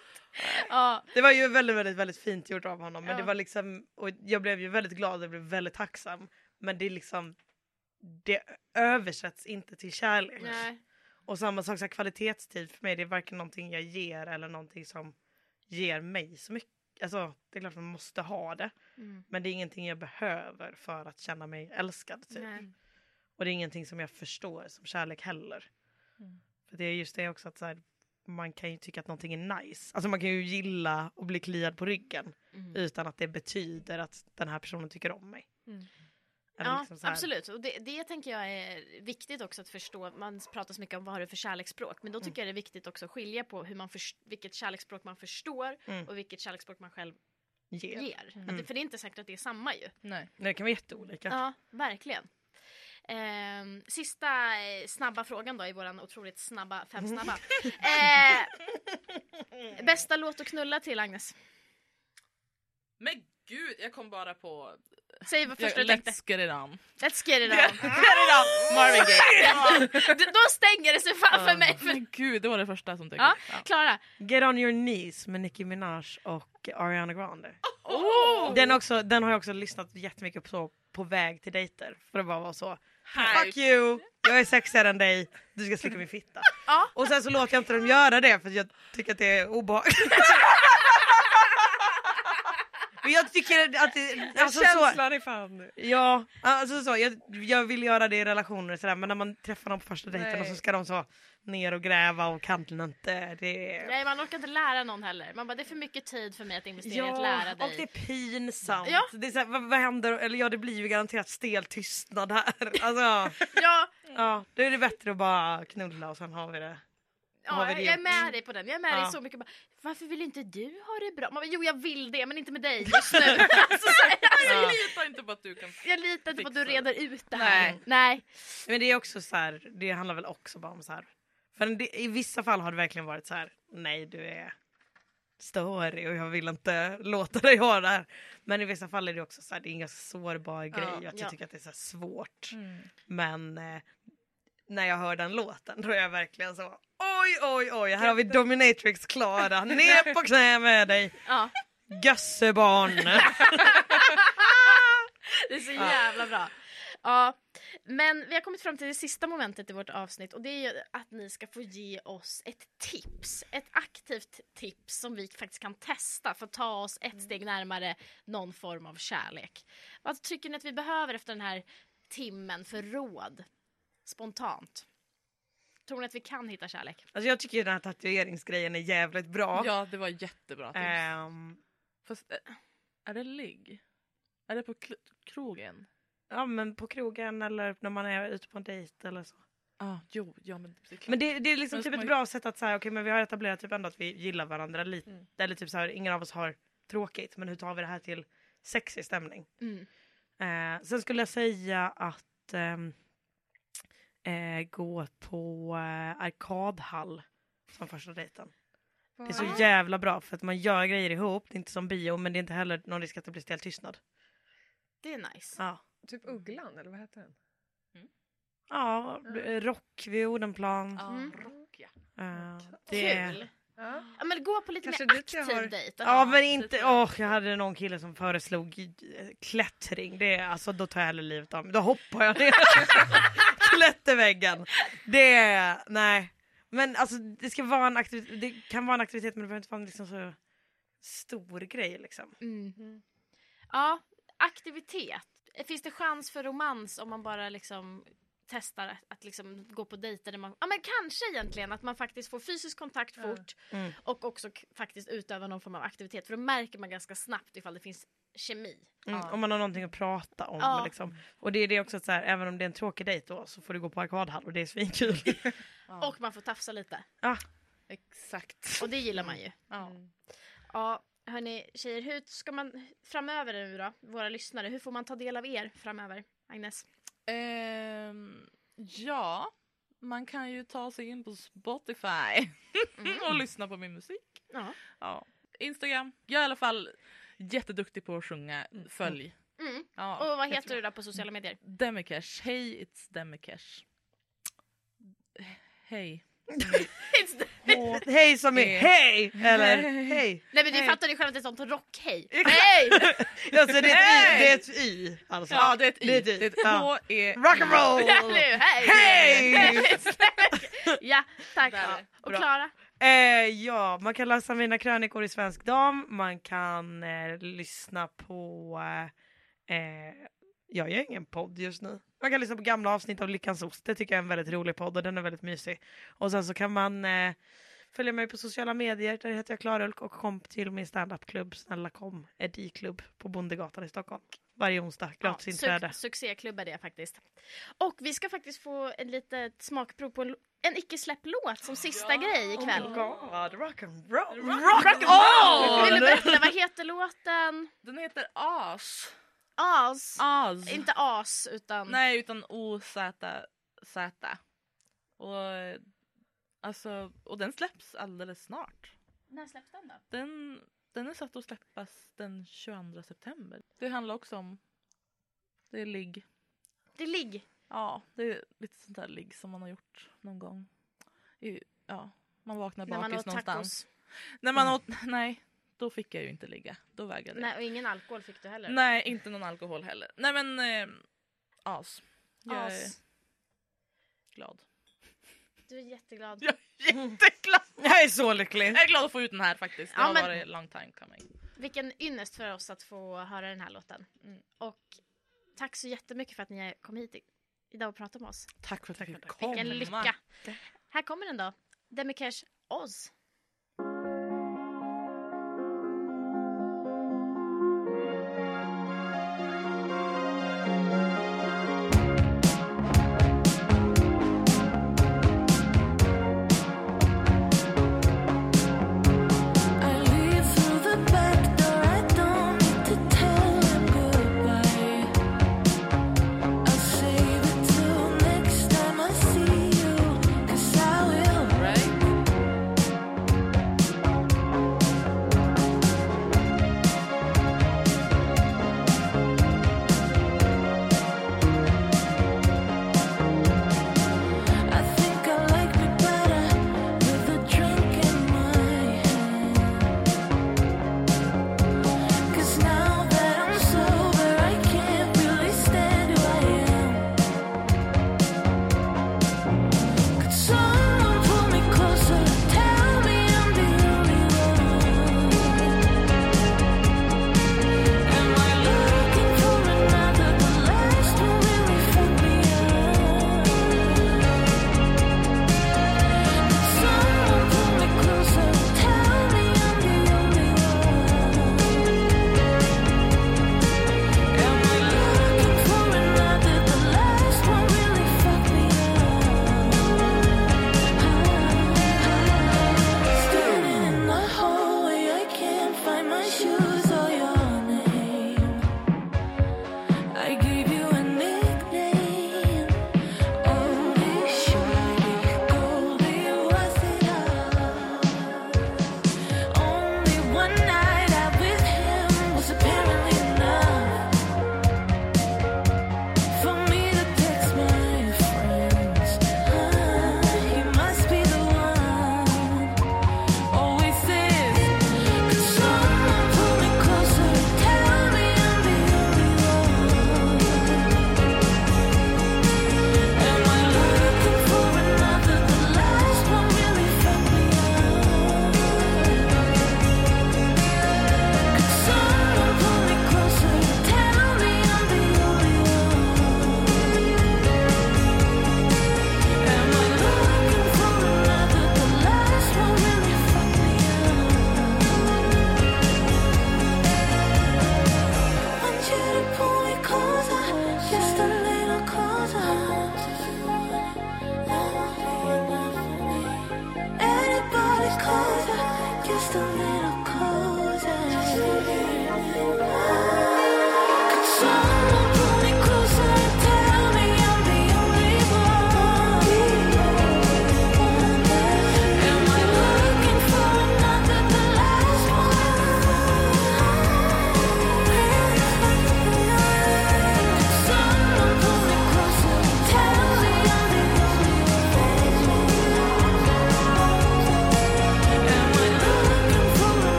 Ja, Det var ju väldigt, väldigt, väldigt fint gjort av honom. Men Ja. det var liksom, och jag blev ju väldigt glad och blev väldigt tacksam. Men det är liksom, det översätts inte till kärlek. nej. Och samma sak, så här, kvalitetstid för mig, det är varken någonting jag ger eller någonting som ger mig så mycket. Alltså det är klart man måste ha det. Mm. Men det är ingenting jag behöver för att känna mig älskad. Typ. Nej. Och det är ingenting som jag förstår som kärlek heller. Mm. För det är just det också att så här, man kan ju tycka att någonting är nice. Alltså man kan ju gilla och bli kliad på ryggen Mm. utan att det betyder att den här personen tycker om mig. Mm. Eller Ja, liksom så här- absolut. Och det, det tänker jag är viktigt också att förstå. Man pratar så mycket om vad har du för kärleksspråk. Men då tycker jag det är viktigt också att skilja på hur man förs- vilket kärleksspråk man förstår Mm. och vilket kärleksspråk man själv Ger. ger. Mm. Att det, för det är inte säkert att det är samma ju. Nej. Det kan vara jätteolika. Ja, verkligen. Ehm, sista eh, snabba frågan då i våran otroligt snabba, fem snabba. Eh, bästa låt att knulla till Agnes? Men gud, jag kom bara på... Säg vad första Jag, du tänkte. let's get it on. Let's get it on. Marvin Gaye. Ja, då stänger det sig fan för mig. För... Men gud, det var det första som dök Ja. Ja. Klara. Get on your knees med Nicki Minaj och Ariana Grande. Oh! Den, också, den har jag också lyssnat jättemycket på på väg till dejter. För det bara var så. Fuck Hype. you! Jag är sexigare än dig, du ska slicka min fitta. Ja. Och sen så låter jag inte dem göra det för att jag tycker att det är obehagligt. Men jag tycker att det, alltså så, Känslan är fan... Ja, alltså så, jag, jag vill göra det i relationer sådär men när man träffar någon på första dejten och så ska de så ner och gräva och kan inte. Det. Nej, man orkar inte lära någon heller. Man bara, det är för mycket tid för mig att investera i att lära dig. och det är pinsamt. Ja. Det är så här, vad, vad händer? Eller ja, det blir ju garanterat stel tystnad här. Alltså, Ja, ja, då är det bättre att bara knulla och sen har vi det. Ja jag, jag är med dig på den. Jag är med Ja. dig så mycket. Bara, Varför vill inte du ha det bra? Man bara, jo, jag vill det, men inte med dig just nu. alltså, så här, Jag Ja. litar inte på att du kan... jag litar inte på att du reder ut det här. Nej. Nej. Men det är också så här, det handlar väl också bara om så här. För det, i vissa fall har det verkligen varit så här, nej du är störig och jag vill inte låta dig ha det här. Men i vissa fall är det också så här, det är en ganska sårbar grej och att ja. jag tycker att det är så svårt. Mm. Men eh, när jag hör den låten då är jag verkligen så oj oj oj här har vi Dominatrix Klara, ner på knä med dig Ja, gössebarn. det är så jävla bra. Ja, men vi har kommit fram till det sista momentet i vårt avsnitt och det är ju att ni ska få ge oss ett tips. Ett aktivt tips som vi faktiskt kan testa för att ta oss ett steg närmare någon form av kärlek. Vad tycker ni att vi behöver efter den här timmen för råd? Spontant. Tror ni att vi kan hitta kärlek? Alltså jag tycker den här tatueringsgrejen är jävligt bra. Ja, det var jättebra tips. Ehm, Fast, eh, är det ligg? Är det på krogen? ja men på krogen eller när man är ute på en dejt eller så. Ah, jo, ja men det är klart. Men det, det är liksom Men typ ett man ju- bra sätt att säga okej men vi har etablerat typ ändå att vi gillar varandra lite. Mm. Eller typ så här, ingen av oss har tråkigt men hur tar vi det här till sexig stämning? Mm. Eh, sen skulle jag säga att ehm, eh, gå på eh, arkadhall som första dejten. Det är så jävla bra för att man gör grejer ihop. Det är inte som bio men det är inte heller någon risk att det blir stel tystnad. Det är nice. Ja, Typ Ugglan, eller vad heter den? ja eh, rock vid Odenplan. Ja, Mm. rock ja. Eh, det är- Kul! Ja. Ja, men gå på lite Kanske mer aktiv har- dejt. Ja men inte, åh jag hade någon kille som föreslog eh, klättring. Det är, alltså då tar jag hellre livet av mig. Då hoppar jag ner klätterväggen. Det nej. Men alltså det ska vara en aktivitet, det kan vara en aktivitet men det behöver inte vara en liksom så stor grej liksom. Mm. Ja, aktivitet. Finns det chans för romans om man bara liksom testar att, att liksom gå på dejter där man, ja men kanske egentligen att man faktiskt får fysisk kontakt Ja. fort Mm. och också faktiskt utöva någon form av aktivitet för då märker man ganska snabbt ifall det finns kemi. Mm, Ja. Om man har någonting att prata om Ja. liksom. Och det är det också att så här, även om det är en tråkig dejt då så får du gå på arkadhall och det är svinkul. ja. Och man får tafsa lite Exakt. och det gillar man ju. Ja. Mm. Ja, hörni tjejer, hur ska man framöver nu då, våra lyssnare, hur får man ta del av er framöver? Agnes? Ehm, ja, man kan ju ta sig in på Spotify Mm. och lyssna på min musik. Ja. Ja. Instagram. Jag är i alla fall jätteduktig på att sjunga. Följ. Mm. Ja, Och vad heter du då på sociala medier? Demikesh. Hej, it's Demikesh. Hej. H- hej som är hej! Eller Hej. Nej men du fattar ju själv att det är sånt rockhej. Hej! Alltså det är ett y, det är ett y alltså. Ja, det är ett y. Det är ett Det y. är ett Ja. H-E... Rock'n'roll! Ja, nu, hej! Hej! ja, tack. Det. Och. Klara? Eh, ja, man kan läsa mina krönikor i Svensk Dam. Man kan eh, lyssna på... Eh, eh, jag gör ingen podd just nu. Man kan lyssna på gamla avsnitt av Lyckans Ost. Det tycker jag är en väldigt rolig podd och den är väldigt mysig. Och sen så kan man eh, följa mig på sociala medier. Där heter jag Klarulk och kom till min standupklubb Snälla kom, Edi-klubb på Bondegatan i Stockholm. Varje onsdag, gratis inträde. Suc- succéklubb är det faktiskt. Och vi ska faktiskt få ett litet smakprov på en en icke-släppt låt som sista grej ikväll. Oh my god, rock and roll! Rock'n'roll! Vill du berätta, vad heter låten? Den heter As. As. As. Inte as, utan... Nej, utan O-Z-Z. Och, alltså, och den släpps alldeles snart. När släpps den då? Den, den är satt att släppas den 22 september. Det handlar också om... Det är ligg. Det är ligg. Ja, det är lite sånt där ligg som man har gjort någon gång. I, ja, man vaknar bakis någonstans. När man åt... Nej, då fick jag ju inte ligga. Då vägrade jag. Nej, och ingen alkohol fick du heller. Nej, inte någon alkohol heller. Nej men, eh, as. Jag är As. glad. Du är jätteglad. Jag är jätteglad! Jag är så lycklig. Jag är glad att få ut den här faktiskt. Det Ja, har men- varit long time coming. Vilken ynnest för oss att få höra den här låten. Mm. Och tack så jättemycket för att ni kom hit idag och pratade med oss. Tack för att jag fick Vilken komma. lycka. Här kommer den då. Demikesh Oz.